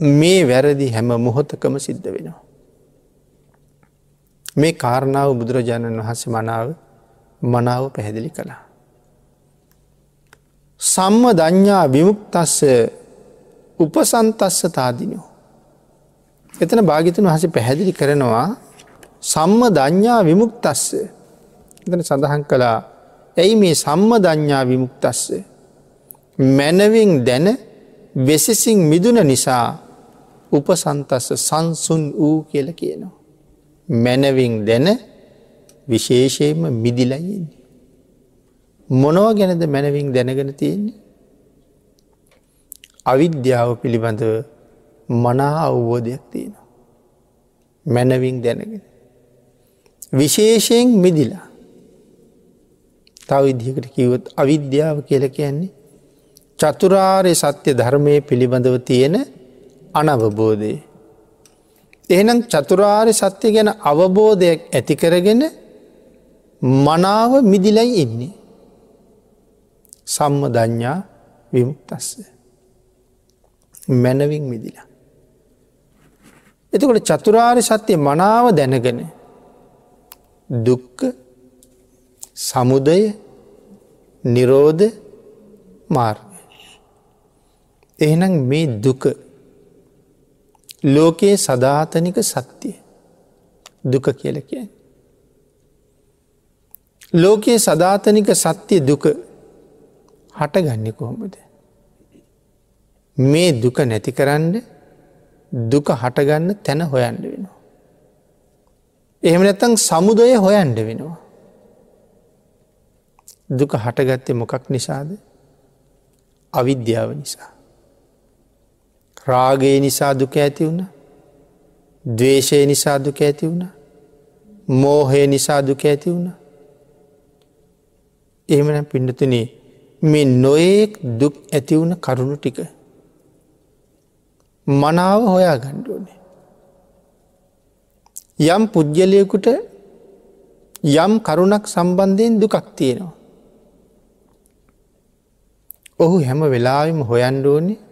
මේ වැරදි හැම මොහොතකම සිද්ධ වෙනවා. මේ කාරණාව බුදුරජාණන් වහස මනාව මනාව පැහැදිලි කළා. සම්ම දඥ්ඥා විමුක්තස්ස උපසන්තස්ස තාදිනෝ. එතන භාගිතන හස පැහැදිලි කරනවා සම්ම දඥ්ඥා විමුක්තස්ස එතන සඳහන් කළා ඇයි මේ සම්ම දඥ්ඥා විමුක්තස්ස මැනවින් දැන වෙසසින් මිදුන නිසා උපසන්තස්ස සංසුන් වූ කියල කියනවා. මැනවින් දැන විශේෂයෙන්ම මිදිලයින්නේ. මොනව ගැනද මැනවින් දැනගෙන තියෙන්නේ. අවිද්‍යාව පිළිබඳව මනා අවබෝධයක් තියෙනවා. මැනවින් දැනගෙන. විශේෂයෙන් මිදිලා. තව විදිහකට කිවොත් අවිද්‍යාව කියල කියන්නේ චතුරාර්ය සත්‍ය ධර්මය පිළිබඳව තියෙන අනවබෝධය. එහෙනම් චතුරාර්ය සත්‍ය ගැන අවබෝධයක් ඇතිකරගෙන මනාව මිදිලයි ඉන්නේ. සම්ම දඥා විමුක්තස්ස. මැනවින් මිදිලා. එතකොට චතුරාර් සත්‍යය මනාව දැනගෙන දුක්ක සමුදය නිරෝධ මාර්ග. එහෙනම් මේ දුක ලෝකයේ සධාතනික සත්‍යය දුක කියල කියෙන්. ලෝකයේ සධාතනික සත්‍යය දුක හටගන්න කොහොමද. මේ දුක නැති කරන්න දුක හටගන්න තැන හොයන්ඩ වෙනවා. එහෙම නැත්තං සමුදය හොයන්ඩ වෙනවා. දුක හටගත්තේ මොකක් නිසාද අවිද්‍යාව නිසා. රාගේ නිසා දුක ඇති වුණ දවේශය නිසා දුක ඇති වුණ මෝහය නිසා දුක ඇති වුණ එහෙමන පිඩතුනේ මේ නොයෙක් දුක් ඇතිවුණ කරුණු ටික මනාව හොයා ගණ්ඩුවනේ යම් පුද්ගලයකුට යම් කරුණක් සම්බන්ධයෙන් දුකක් තියෙනවා ඔහු හැම වෙලාවිම හොයන්ඩෝනේ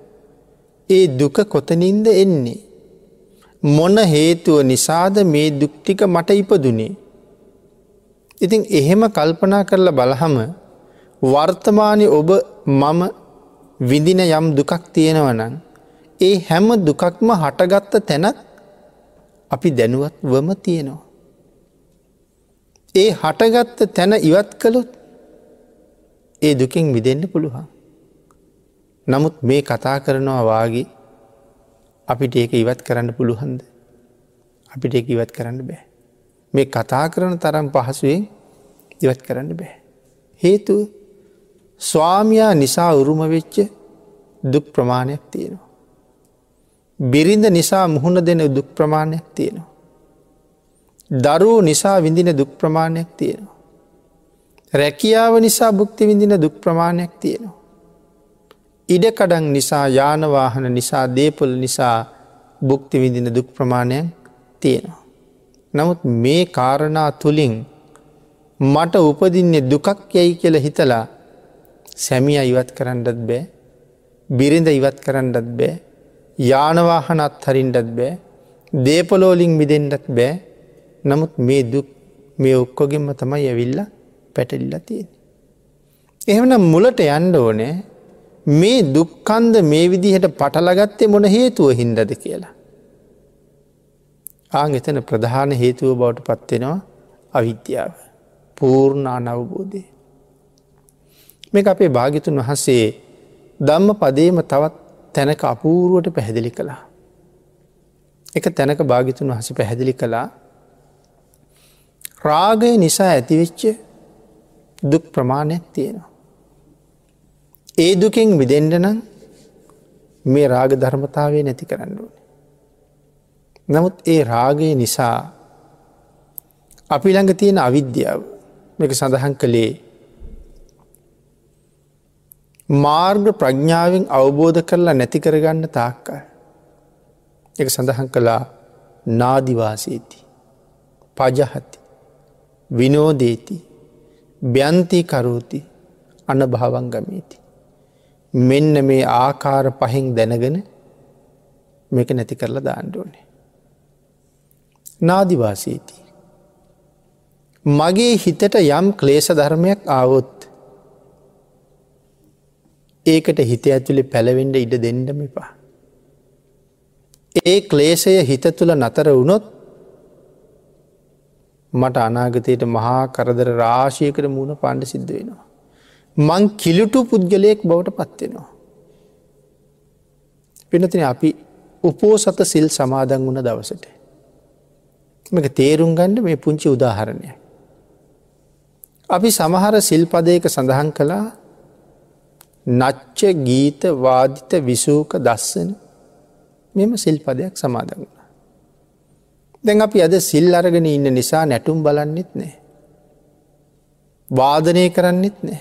ඒ දුක කොතනින්ද එන්නේ. මොන හේතුව නිසාද මේ දුක්ටික මට ඉපදුනේ. ඉතින් එහෙම කල්පනා කරලා බලහම වර්තමානය ඔබ මම විඳින යම් දුකක් තියෙනවනං. ඒ හැම දුකක්ම හටගත්ත තැනත් අපි දැනුවත් වම තියෙනවා. ඒ හටගත්ත තැන ඉවත් කළොත් ඒ දුකින් විදෙන්න්න පුළුවන්. නමුත් මේ කතා කරනවා වාගේ අපිට ඒක ඉවත් කරන්න පුළුහන්ද. අපිට ඒක ඉවත් කරන්න බෑ. මේ කතා කරන තරම් පහසුවෙන් ඉවත් කරන්න බෑ. හේතුව ස්වාමයා නිසා උරුම වෙච්ච දුක් ප්‍රමාණයක් තියෙනවා. බිරිඳ නිසා මුහුණ දෙන දුක් ප්‍රමාණයක් තියෙනවා. දරුවෝ නිසා විඳින දුක් ප්‍රමාණයක් තියෙනවා. රැකියාව නිසා බුක්ති විඳින දුක් ප්‍රමාණයක් තියෙනවා. ඉඩකඩන් නිසා යානවාහන නිසා දේපොල් නිසා බුක්ති විදින දුක් ප්‍රමාණයක් තියෙනවා. නමුත් මේ කාරණා තුළින් මට උපදින්නේ දුකක් යැයි කියල හිතලා සැමිය ඉවත් කරන්නටත් බෑ බිරිඳ ඉවත් කරන්නටත් බෑ යානවාහනත් හරින්ටත් බෑ දේපලෝලිං මිදෙන්ටත් බෑ නමුත් මේ දුක් මේ ඔක්කොගෙන්ම තමයි ඇවිල්ල පැටලිල්ල තියෙන. එහෙමනම් මුලට යන්ඩ ඕනෑ මේ දුක්කන්ද මේ විදිහට පටලගත්තේ මොන හේතුව හින්දද කියලා. ආං එතන ප්‍රධාන හේතුව බවට පත්වෙනවා අවිද්‍යාව. පූර්ණ අනවබෝධය. මේ අපේ භාගිතුන් වහසේ දම්ම පදේම තවත් තැනක අපූරුවට පැහැදිලි කළා. එක තැනක භාගිතුන් වහස පැහැදිලි කළා රාගය නිසා ඇතිවෙච්ච දුක් ප්‍රමාණයක් තියෙනවා. ඒ දුකෙන් විදෙන්ඩ නම් මේ රාග ධර්මතාවය නැති කරන්න ඕන. නමුත් ඒ රාගය නිසා අපි ළඟ තියෙන අවිද්‍යාව මේක සඳහන් කළේ මාර්ග ප්‍රඥාවෙන් අවබෝධ කරලා නැති කරගන්න තාක්කල්. එක සඳහන් කළා නාදිවාසේති පජහති විනෝදේති බ්‍යන්ති කරෝති අන භාවංගමේති. මෙන්න මේ ආකාර පහෙන් දැනගෙන මේක නැති කරලා දාණ්ඩෝනේ. නාදිවාසීති. මගේ හිතට යම් ක්ලේෂ ධර්මයක් ආවොත් ඒකට හිත ඇතුළි පැළවෙඩ ඉඩ දෙන්නම එපා. ඒ ක්ලේෂය හිත තුළ නතර වුණොත් මට අනාගතයට මහා කරදර රාශයකට මුණ පාණ්ඩ සිද්ධ වෙනවා. මං කිලුටු පුද්ගලයෙක් බවට පත්වෙනවා. පිනතින අපි උපෝසත සිල් සමාදන් වුණ දවසට. මේක තේරුම් ගණ්ඩ මේ පුංචි උදාහරණය. අපි සමහර සිල්පදයක සඳහන් කළා නච්ච ගීත වාදිත විසූක දස්සන මෙම සිල්පදයක් සමාදන් වුණ. දැන් අපි අද සිල් අරගෙන ඉන්න නිසා නැටුම් බලන්නෙත් නෑ. වාදනය කරන්නෙත් නෑ.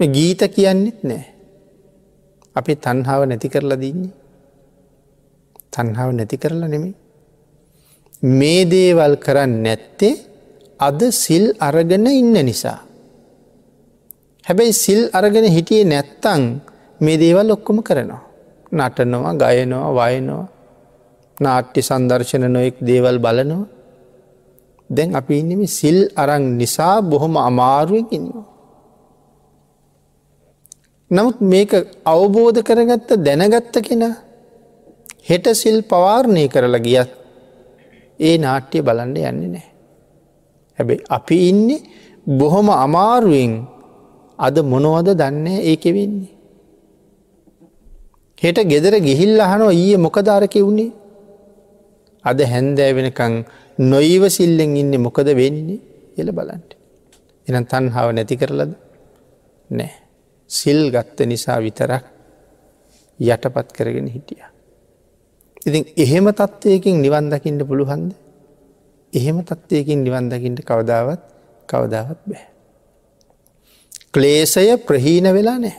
මේ ගීත කියන්නෙත් නෑ. අපි තන්හාාව නැති කරලා දන්නේ. තන්හාාව නැති කරලා නෙමේ. මේ දේවල් කරන්න නැත්තේ අද සිල් අරගෙන ඉන්න නිසා. හැබැයි සිල් අරගෙන හිටියේ නැත්තං මේ දේවල් ඔක්කොම කරනවා. නටනවා ගයනවා වයනවා නාට්‍ය සංදර්ශන නොයෙක් දේවල් බලනවා දැන් අපි ඉන්නම සිල් අරං නිසා බොහොම අමාරුවකින්නවා. නමුත් මේක අවබෝධ කරගත්ත දැනගත්ත කෙනා හෙට සිල් පවාරණය කරලා ගියත් ඒ නාට්‍යය බලන්න යන්නේ නෑ. හැබැයි අපි ඉන්නේ බොහොම අමාරුවෙන් අද මොනවද දන්නේ ඒක වෙන්නේ. හෙට ගෙදර ගිහිල් අහනෝ ඊය මොකදාරක වුණේ අද හැන්දෑ වෙනකං නොීව සිල්ලෙන් ඉන්න මොකද වෙන්නේ එල බලන්ට. එනම් තන්හාාව නැති කරලද නෑ. සිල් ගත්ත නිසා විතරක් යටපත් කරගෙන හිටිය. ඉතින් එහෙම තත්ත්වයකින් නිවන්දකින්ට පුළුහන්ද එහෙම තත්ත්වයකින් නිවන්දකින්ට කවදාවත් කවදාවත් බෑ. ක්ලේසය ප්‍රහීන වෙලා නෑ.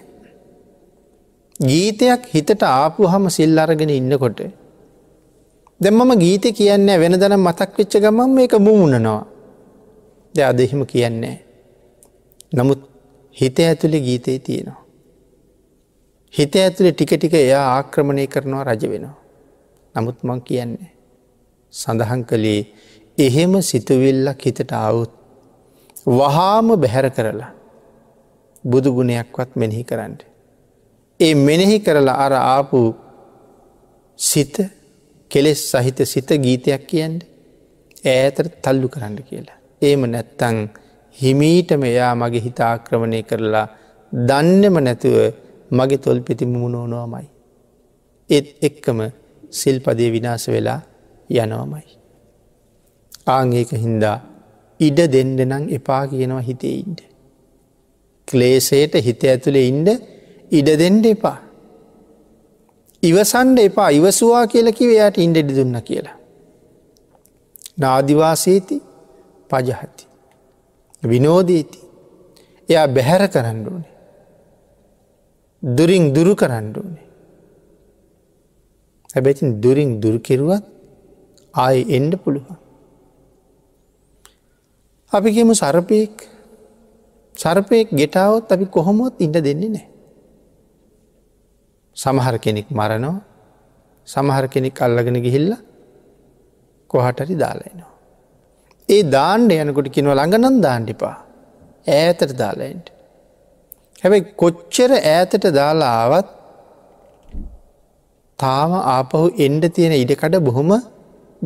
ගීතයක් හිතට ආපු හම සිල් අරගෙන ඉන්නකොට දැ මම ගීත කියන්න වෙන දන මතක් වෙච්ච ගමන් මේක මුමුණනවා ද අදහෙම කියන්නේ. නමුත් හිත ඇතුළේ ගීතය තියෙනවා. හිත ඇතුළේ ටික ටික එයා ආක්‍රමණය කරනවා රජ වෙනවා. නමුත් මං කියන්නේ. සඳහන් කළේ එහෙම සිතුවිල්ලක් හිතට අවුත් වහාම බැහැර කරලා බුදු ගුණයක්වත් මෙනෙහි කරන්න. ඒ මෙනෙහි කරලා අර ආපු සිත කෙලෙස් සහිත සිත ගීතයක් කියන්ට ඈතර තල්ලු කරන්න කියලා. ඒම නැත්තං හිමීටම එයා මගේ හිතාක්‍රමණය කරලා දන්නෙම නැතුව මගේ තොල් පිතිම මුණෝනෝමයි. ඒත් එක්කම සිල්පදය විනාස වෙලා යනවමයි. ආංඒක හින්දා ඉඩ දෙන්ඩනං එපා කියනවා හිතේඉන්ට. ක්ලේසයට හිත ඇතුළේ ඉන්ඩ ඉඩ දෙන්ඩ එපා. ඉවසන්ඩ එපා ඉවසවා කියල කිව යට ඉන්ඩෙඩි දුන්න කියලා. නාදිවාසේති පජහති. විනෝදීති. එයා බැහැර කරන්න ඕනේ. දුරින් දුරු කරන්න ඕනේ. හැබැතින් දුරින් දුරකිරුවත් ආය එන්ඩ පුළුවන්. අපි කියමු සරපයෙක් සර්පයෙක් ගෙටාවත් අපි කොහොමොත් ඉඩ දෙන්නේ නෑ. සමහර කෙනෙක් මරනවා සමහර කෙනෙක් අල්ලගෙන ගිහිල්ල කොහටරි දාලයිනවා. ඒ දාණ්ඩ යනකොට කිනව ළඟනන් දාණ්ඩිපා ඈතට දාලයින්ට. හැබැයි කොච්චර ඈතට දාලා ආවත් තාම ආපහු එන්ඩ තියෙන ඉඩකඩ බොහොම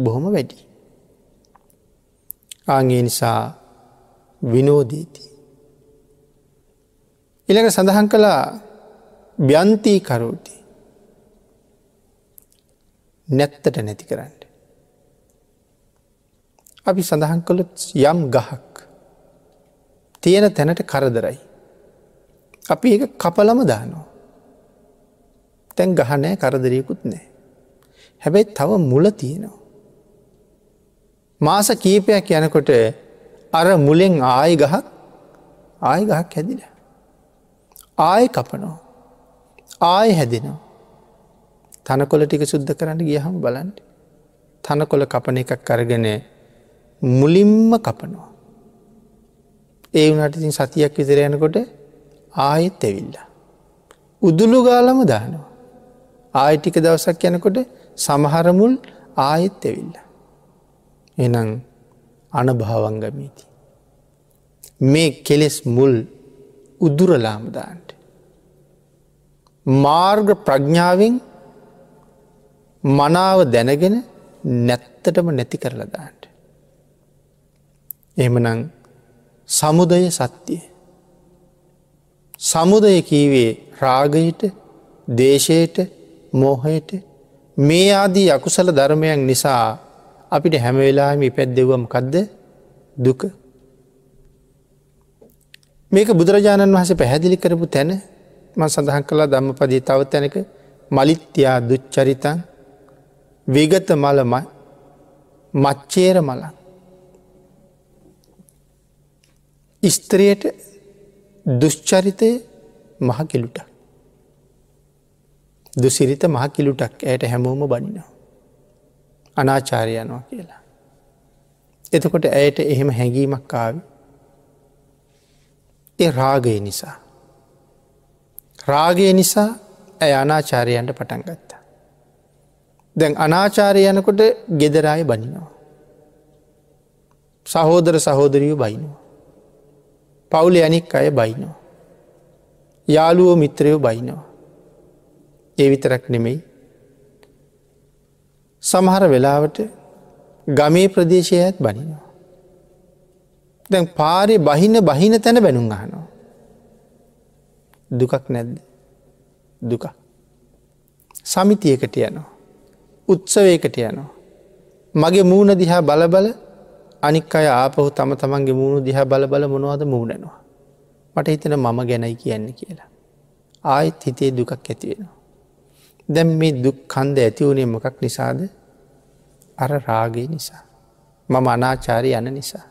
බොහොම වැඩි. ආගේ නිසා විනෝදීති. ඉළඟ සඳහන් කළා ්‍යන්තී කරෝති නැත්තට නැති කරන්න. අපි සඳහන් කළොත් යම් ගහක් තියෙන තැනට කරදරයි. අපි ඒ කපලම දානවා. තැන් ගහනෑ කරදරයකුත් නෑ. හැබැයි තව මුල තියෙනවා. මාස කීපයක් යනකොට අර මුලෙන් ආය ගහක් ආය ගහක් හැදිල. ආය කපනෝ. ආය හැදෙනවා. තනකොල ටික සුද්ධ කරන්න ගියහම බලන්ට. තනකොල කපන එකක් කරගෙන මුලින්ම කපනවා. ඒ වනට ඉතින් සතියක් විතර යනකොට ආයෙත් ඇවිල්ල. උදුළු ගාලම දානවා. ආයිටික දවසක් යනකොට සමහරමුල් ආයෙත් ඇවිල්ල. එනං අනභාවංගමීති. මේ කෙලෙස් මුල් උදුරලාමදාන්ට. මාර්ග ප්‍රඥාවෙන් මනාව දැනගෙන නැත්තටම නැති කරලදාන්ට. එමනං සමුදය සත්‍යය. සමුදය කීවේ රාගයට දේශයට මෝහයට මේ ආදී අකුසල ධර්මයන් නිසා අපිට හැමවෙලාම පැද්දෙවම් කදද දුක. මේක බුදුරජාණන් වහස පැහැදිලි කරපු තැන ම සඳහන් කලා ධම්මපදී තව තැනක මලිත්‍යයා දුච්චරිතන් විගත මලම මච්චේර මලන්. ස්ත්‍රියට දුෂ්චරිතය මහකිලුට. දුසිරිත මහකිලුටක් ඇයට හැමෝම බනිනවා. අනාචාරයනවා කියලා. එතකොට ඇයට එහෙම හැඟීමක් කාව ඒ රාගය නිසා. රාගය නිසා ඇය අනාචාරයන්ට පටන් ගත්තා. දැන් අනාචාරය යනකොට ගෙදරාය බනිනවා. සහෝදර සහෝදරියෝ බයිනවා. පවුල අනික් අය බයිනවා. යාළුවෝ මිත්‍රයෝ බයිනවා. ඒ විතරක් නෙමෙයි. සමහර වෙලාවට ගමේ ප්‍රදේශයත් බනිනවා. දැන් පාරි බහින බහින තැන බැනුම් අහනවා. දුකක් නැද්ද දුක. සමිතියකට යනවා. උත්සවයකට යනවා. මගේ මූුණ දිහා බලබල අනික් අය ආපහු තම තමන්ගේ මූුණු දිහා බල බල මොනවද මූුණනවා. මට හිතන මම ගැනයි කියන්න කියලා. ආයෙත් හිතේ දුකක් ඇතිවෙනවා. දැම් මේ දුක් කන්ද ඇති වුණේ මොකක් නිසාද අර රාගේ නිසා. මම අනාචාරය යන නිසා.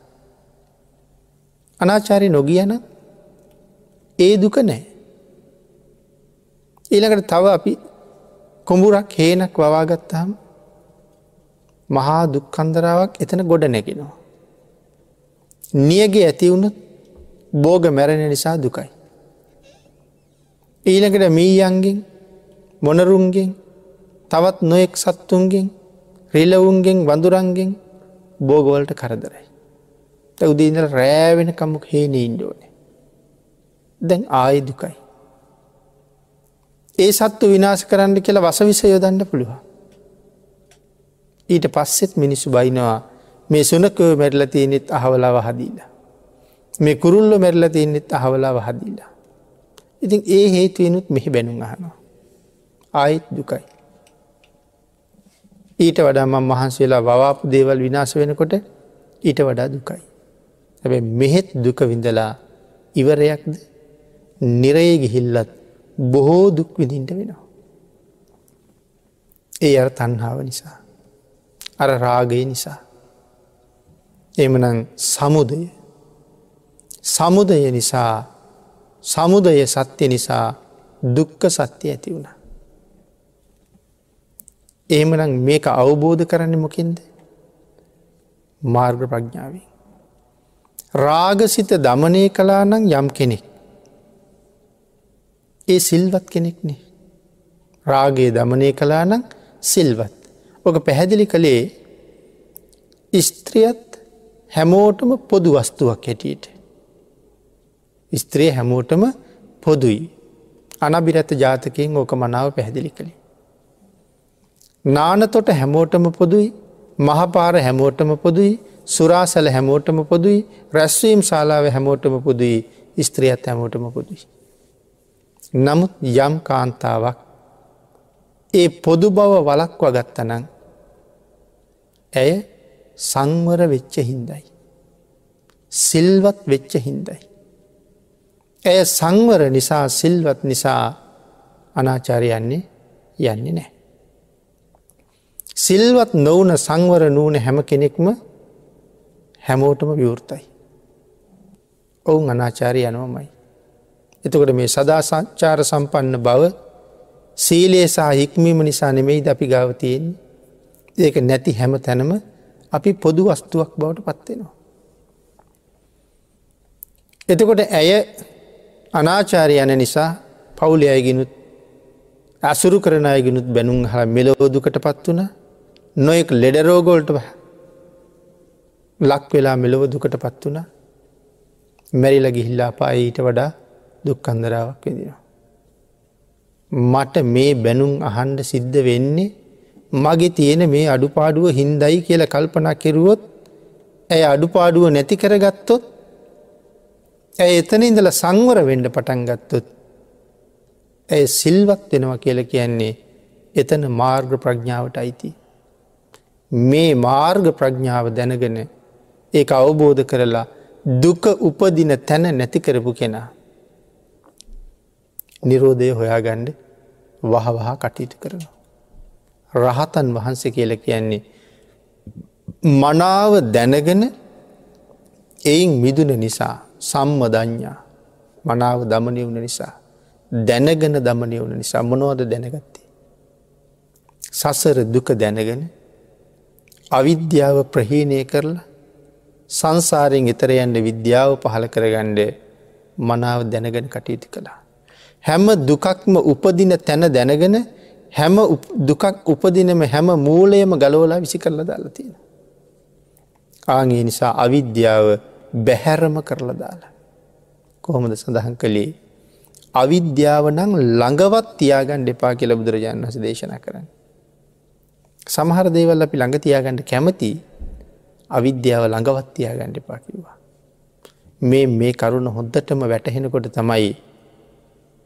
අනාචාරය නොගියන ඒ දුක නෑ. ඊළඟට තව අපි කොඹුරක් හේනක් වවාගත්තාම මහා දුක්කන්දරාවක් එතන ගොඩ නැගෙනවා. නියගේ ඇතිවුණුත් බෝග මැරණ නිසා දුකයි. ඊළඟට මීයන්ගෙන් මොනරුන්ගෙන් තවත් නොයෙක් සත්තුන්ගෙන් රිලවුන්ගෙන් වඳුරන්ගෙන් බෝගවලට කරදරයි. උදීදර රෑවෙන කමුක් හේන ඉන්ඩෝන. දැන් ආය දුකයි. ඒ සත්තු විනාශ කරන්න කියලා වසවිස යොදන්න පුළුවන්. ඊට පස්සෙත් මිනිස්සු බයිනවා මේ සුනකව මැරල තියනෙත් අහවලාව හදීලා. මේ කුරුල්ල මැරල තියනෙත් අහවලාව හදීලා. ඉතින් ඒ හේතුවනුත් මෙහි බැනුම් අහනවා. ආයිත් දුකයි. ඊට වඩා මං මහන්සේලා වවාපු දේවල් විනාශ වෙනකොට ඊට වඩා දුකයි. හැබැ මෙහෙත් දුක විඳලා ඉවරයක්ද නිරයේ ගිහිල්ලත් බොහෝ දුක් විඳින්ට වෙනවා. ඒ අර තන්හාාව නිසා. අර රාගය නිසා. එමනං සමුදය සමුදය නිසා සමුදය සත්‍ය නිසා දුක්ක සත්‍ය ඇති වුණ. එහෙමනම් මේක අවබෝධ කරන්න මොකින්ද මාර්ග ප්‍රඥාවෙන්. රාගසිත දමනය කලා නම් යම් කෙනෙක්. ඒ සිල්වත් කෙනෙක්නේ. රාගේ දමනය කලා නම් සිල්වත්. ඕක පැහැදිලි කළේ ස්ත්‍රියත් හැමෝටම පොදු වස්තුවක් හැටියට. ස්ත්‍රී හැමෝටම පොදුයි. අනබිරත ජාතකයෙන් ඕක මනාව පැහැදිලි කළේ. නානතොට හැමෝටම පොදුයි මහපාර හැමෝටම පොදුයි සුරාසල හැමෝටම පොදුයි රැස්වීම් ශාලාව හැමෝටම පොදුයි ස්ත්‍රියත් හැමෝටම පොදුයි. නමුත් යම් කාන්තාවක් ඒ පොදු බව වලක්ව ගත්තනං ඇය සංවර වෙච්ච හින්දයි. සිල්වත් වෙච්ච හින්දයි. ඇය සංවර නිසා සිල්වත් නිසා අනාචාරයන්නේ යන්නේ නෑ. සිල්වත් නොවන සංවර නූන හැම කෙනෙක්ම හැමෝටම විවෘතයි. ඔවුන් අනාචාරය යනවමයි. එතකොට මේ සදා සංචාර සම්පන්න බව සීලේ සහ හික්මීම නිසා නෙමෙයි අපි ගාවතියෙන් ඒක නැති හැම තැනම අපි පොදු වස්තුවක් බවට පත්වෙනවා. එතකොට ඇය අනාචාරය යන නිසා පවුලි අයගෙනුත් අසුරු කරන අයගෙනුත් බැනුම් හ මෙලෝදුකට පත් වන නොයෙක් ලෙඩරෝගෝල්ට ලක් වෙලා මෙලොව දුකට පත් වන මැරිල ගිහිල්ලා පා ඊට වඩා දුක්කන්දරාවක් වෙදිනවා. මට මේ බැනුම් අහන්ඩ සිද්ධ වෙන්නේ මගේ තියෙන මේ අඩුපාඩුව හින්දයි කියල කල්පනා කෙරුවොත් ඇය අඩුපාඩුව නැති කරගත්තොත් ඇය එතන ඉඳල සංවර වෙන්ඩ පටන් ගත්තොත් ඇය සිල්වත් වෙනවා කියල කියන්නේ එතන මාර්ග ප්‍රඥාවට අයිති. මේ මාර්ග ප්‍රඥාව දැනගෙන ඒ අවබෝධ කරලා දුක උපදින තැන නැති කරපු කෙනා. නිරෝධය හොයාගණ්ඩ වහවහා කටයුතු කරනවා. රහතන් වහන්සේ කියල කියන්නේ මනාව දැනගෙන එයින් මිදුන නිසා සම්මදඥා මනාව දමනය වුණ නිසා දැනගෙන දමනය වුණ නිසා මොනවද දැනගත්තේ. සසර දුක දැනගෙන අවිද්‍යාව ප්‍රහීණය කරලා සංසාරයෙන් එතර යන්ට විද්‍යාව පහළ කරගණ්ඩ මනාව දැනගෙන කටයුතු කළා. හැම දුකක්ම උපදින තැන දැනගෙන හැම දුකක් උපදිනම හැම මූලයම ගලෝලා විසි කරලා දාලා තියෙන. ආගේ නිසා අවිද්‍යාව බැහැරම කරලා දාලා. කොහොමද සඳහන් කළේ. අවිද්‍යාව නං ළඟවත් තියාගන්න එපා කියල බුදුරජාණන් හස දේශන කරන්න. සමහර දේවල් අපි ළඟ තියාගන්නට කැමති අවිද්‍යාව ළඟවත් තියාගන්න එපා කිවා. මේ මේ කරුණ හොද්දටම වැටහෙනකොට තමයි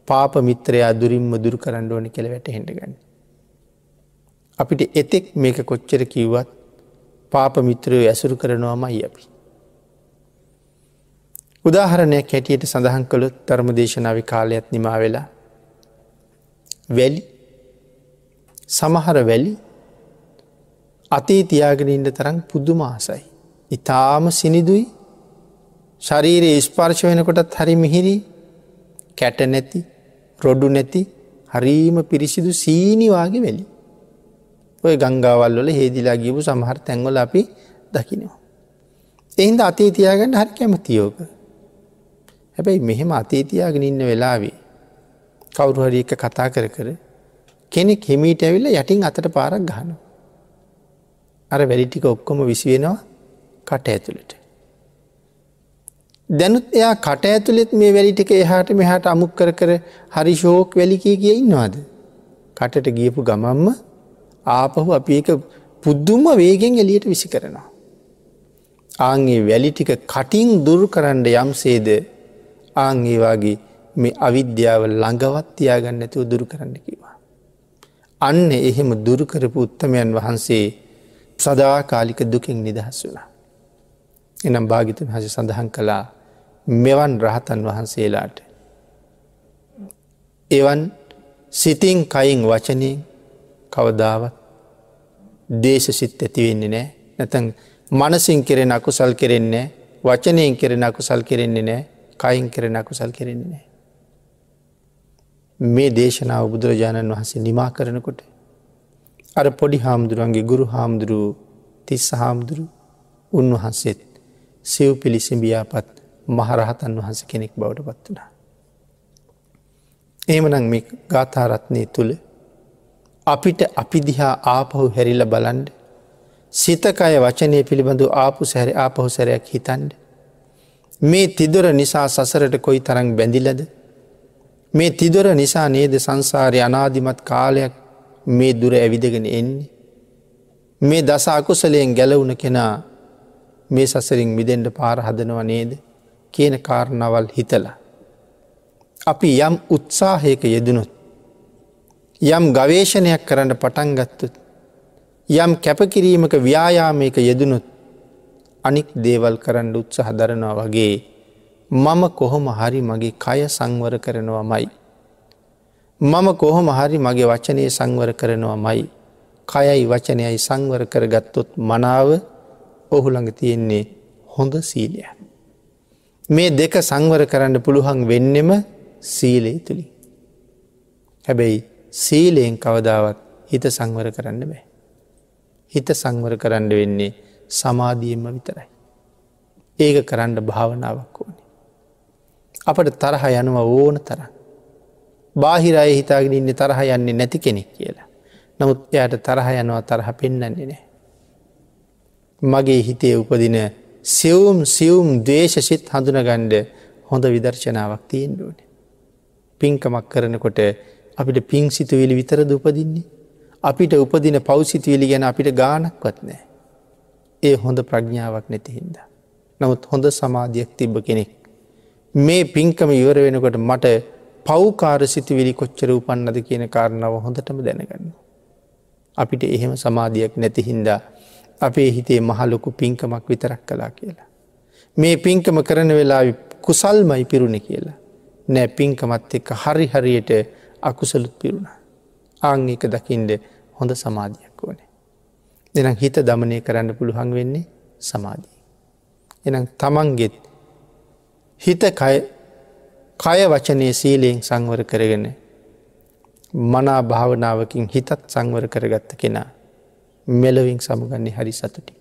පාප මිත්‍රයා දුරින්ම දුරු කරන්න ඕන කෙළ වැටහෙට ගන්න. අපිට එතෙක් මේක කොච්චර කිව්වත් පාප මිත්‍රයෝ ඇසුරු කරනවාමයි අපි. උදාහරණයක් හැටියට සඳහන් කළොත් ධර්ම දේශනාව කාලයක් නිමා වෙලා වැලි සමහර වැලි අතේ තියාගෙනින්ට තරම් පුදුම ආසයි. ඉතාම සිනිදුයි ශරීරයේ ස්පර්ශ වෙනකොටත් හරි මිහිරි කැට නැති රොඩු නැති හරීම පිරිසිදු සීනිවාගේ වෙලි. ඔය ගංගාවල් වල හේදිලා ගියපු සමහර තැන්වල අපි දකිනවා. එහින්ද අතේ තියාගන්න හරි කැමතියෝක. හැබැයි මෙහෙම අතේතියාගෙන ඉන්න වෙලාවේ කවුරු හරි එක කතා කර කර කෙනෙක් හෙමීට ඇවිල්ල යටින් අතට පාරක් ගහන. අර වැඩිටික ඔක්කොම විසිවෙනවා කට ඇතුළට. දැනුත් එයා කට ඇතුළෙත් මේ වැලිටික එහාට මෙහාට අමුක් කර කර හරි ශෝක් වැලිකය කිය ඉන්නවාද. කටට ගියපු ගමම්ම ආපහු අපි එක පුද්දුම්ම වේගෙන් එලියට විසි කරනවා. ආන්ගේ වැලි ටික කටින් දුරු කරන්න යම් සේද ආංගේ වගේ මේ අවිද්‍යාව ළඟවත් තියාගන්න ඇතුව දුරු කරන්න කිවා. අන්න එහෙම දුරුකරපු උත්තමයන් වහන්සේ සදාකාලික දුකින් නිදහස් වුණා. එනම් භාගිතන් හස සඳහන් කළා මෙවන් රහතන් වහන්සේලාට. එවන් සිතින් කයින් වචනයෙන් කවදාවත් දේශ සිත් ඇතිවෙන්නේ නෑ නැතන් මනසින් කෙරෙන අකුසල් කෙරෙන්නේ වචනයෙන් කෙරෙන අකුසල් කෙරෙන්නේ නෑ කයින් කරන අකුසල් කෙරෙන්නේ නෑ. මේ දේශනාව බුදුරජාණන් වහන්සේ නිමා කරනකොට. අර පොඩි හාමුදුරුවන්ගේ ගුරු හාමුදුරුව තිස්ස හාමුදුරු උන්වහන්සේත් සිව් පිළිසිඹියාපත් මහරහතන් වහන්ස කෙනෙක් බවට පත් වනා. ඒමනං මේ ගාථාරත්නය තුළ අපිට අපි දිහා ආපහු හැරිල බලන්ඩ සිතකය වචනය පිළිබඳු ආපු සැර ආපහු සැරයක් හිතන්ඩ මේ තිදොර නිසා සසරට කොයි තරං බැඳිලද. මේ තිදොර නිසා නේද සංසාරය අනාධිමත් කාලයක් මේ දුර ඇවිදගෙන එන්නේ. මේ දස අකුසලයෙන් ගැලවුණ කෙනා මේ සසරින් මිදෙන්ට පාර හදනව නේද කියන කාරණවල් හිතලා. අපි යම් උත්සාහයක යෙදනුත්. යම් ගවේශණයක් කරන්න පටන්ගත්තුත්. යම් කැපකිරීමක ව්‍යයාමයක යෙදනුත් අනික් දේවල් කරන්න උත්සහ දරනවා වගේ මම කොහොම හරි මගේ කය සංවර කරනවා මයි. මම කොහොම හරි මගේ වචනය සංවර කරනවා මයි. කයයි වචනයයි සංවර කරගත්තොත් මනාව ඔහුළඟ තියෙන්නේ හොඳ සීලය. මේ දෙක සංවර කරන්න පුළුවන් වෙන්නෙම සීලේ තුළි. හැබැයි සීලයෙන් කවදාවත් හිත සංවර කරන්න බෑ. හිත සංවර කරන්න වෙන්නේ සමාධියෙන්ම විතරයි. ඒක කරන්න භාවනාවක් ඕනේ. අපට තරහ යනුව ඕන තර. බාහිරය හිතාගෙන ඉන්න තරහ යන්නේ නැති කෙනෙක් කියලා. නමුත් එයට තරහ යනවා තරහ පෙන්න්නන්නේ නෑ. මගේ හිතේ උපදින සිවුම් සියුම් දේශ සිත් හඳුනගණ්ඩ හොඳ විදර්ශනාවක් තියෙන් ඕන. පින්කමක් කරනකොට අපිට පින් සිතුවිලි විතරද උපදින්නේ. අපිට උපදින පෞසිතිවිලි ගැන අපිට ගානක්වත් නෑ. ඒ හොඳ ප්‍රඥාවක් නැති හින්ද. නමුත් හොඳ සමාධියක් තිබ්බ කෙනෙක්. මේ පින්කම ඉවර වෙනකොට මට පව්කාර සිතිවිලි කොච්චර උපන්නද කියන කාරණාව හොඳටම දැනගන්න. අපිට එහෙම සමාධියක් නැතිහින්දා අපේ හිතේ මහලොකු පින්කමක් විතරක් කලා කියලා. මේ පින්කම කරන වෙලා කුසල්මයි පිරුණ කියලා. නෑ පින්කමත් එක්ක හරි හරියට අකුසලුත් පිරුණ. ආංගික දකිින්ට හොඳ සමාධියක් ඕනේ. එනම් හිත දමනය කරන්න පුළුවන් වෙන්නේ සමාධී. එනම් තමන්ගෙත් හිත කය වචනය සීලයෙන් සංවර කරගෙන මනා භාවනාවකින් හිතත් සංවර කරගත්ත කෙනා මෙලවින් සමුගන්නේ හරි සතුටි.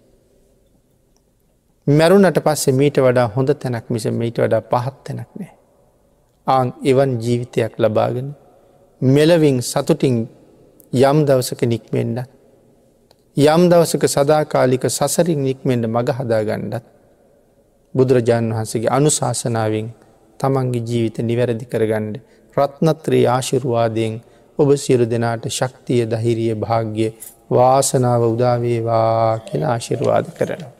මැරුණට පස්සේ මීට වඩා හොඳ තැනක් මිස මීට වඩා පහත් තැනක් නෑ. ආං එවන් ජීවිතයක් ලබාගෙන මෙලවින් සතුටින් යම් දවසක නික්මෙන්ඩ. යම් දවසක සදාකාලික සසරින් නික්මෙන්ට මඟ හදාගණ්ඩත් බුදුරජාණන් වහන්සේගේ අනුශාසනාවෙන් තමන්ගේ ජීවිත නිවැරදි කරගණ්ඩ රත්නත්‍රී ආශිරුවාදයෙන් ඔබ සියලු දෙනාට ශක්තිය දහිරිය භාග්‍ය වාසනාව උදාවේවා කියලා ආශිර්වාද කරනවා.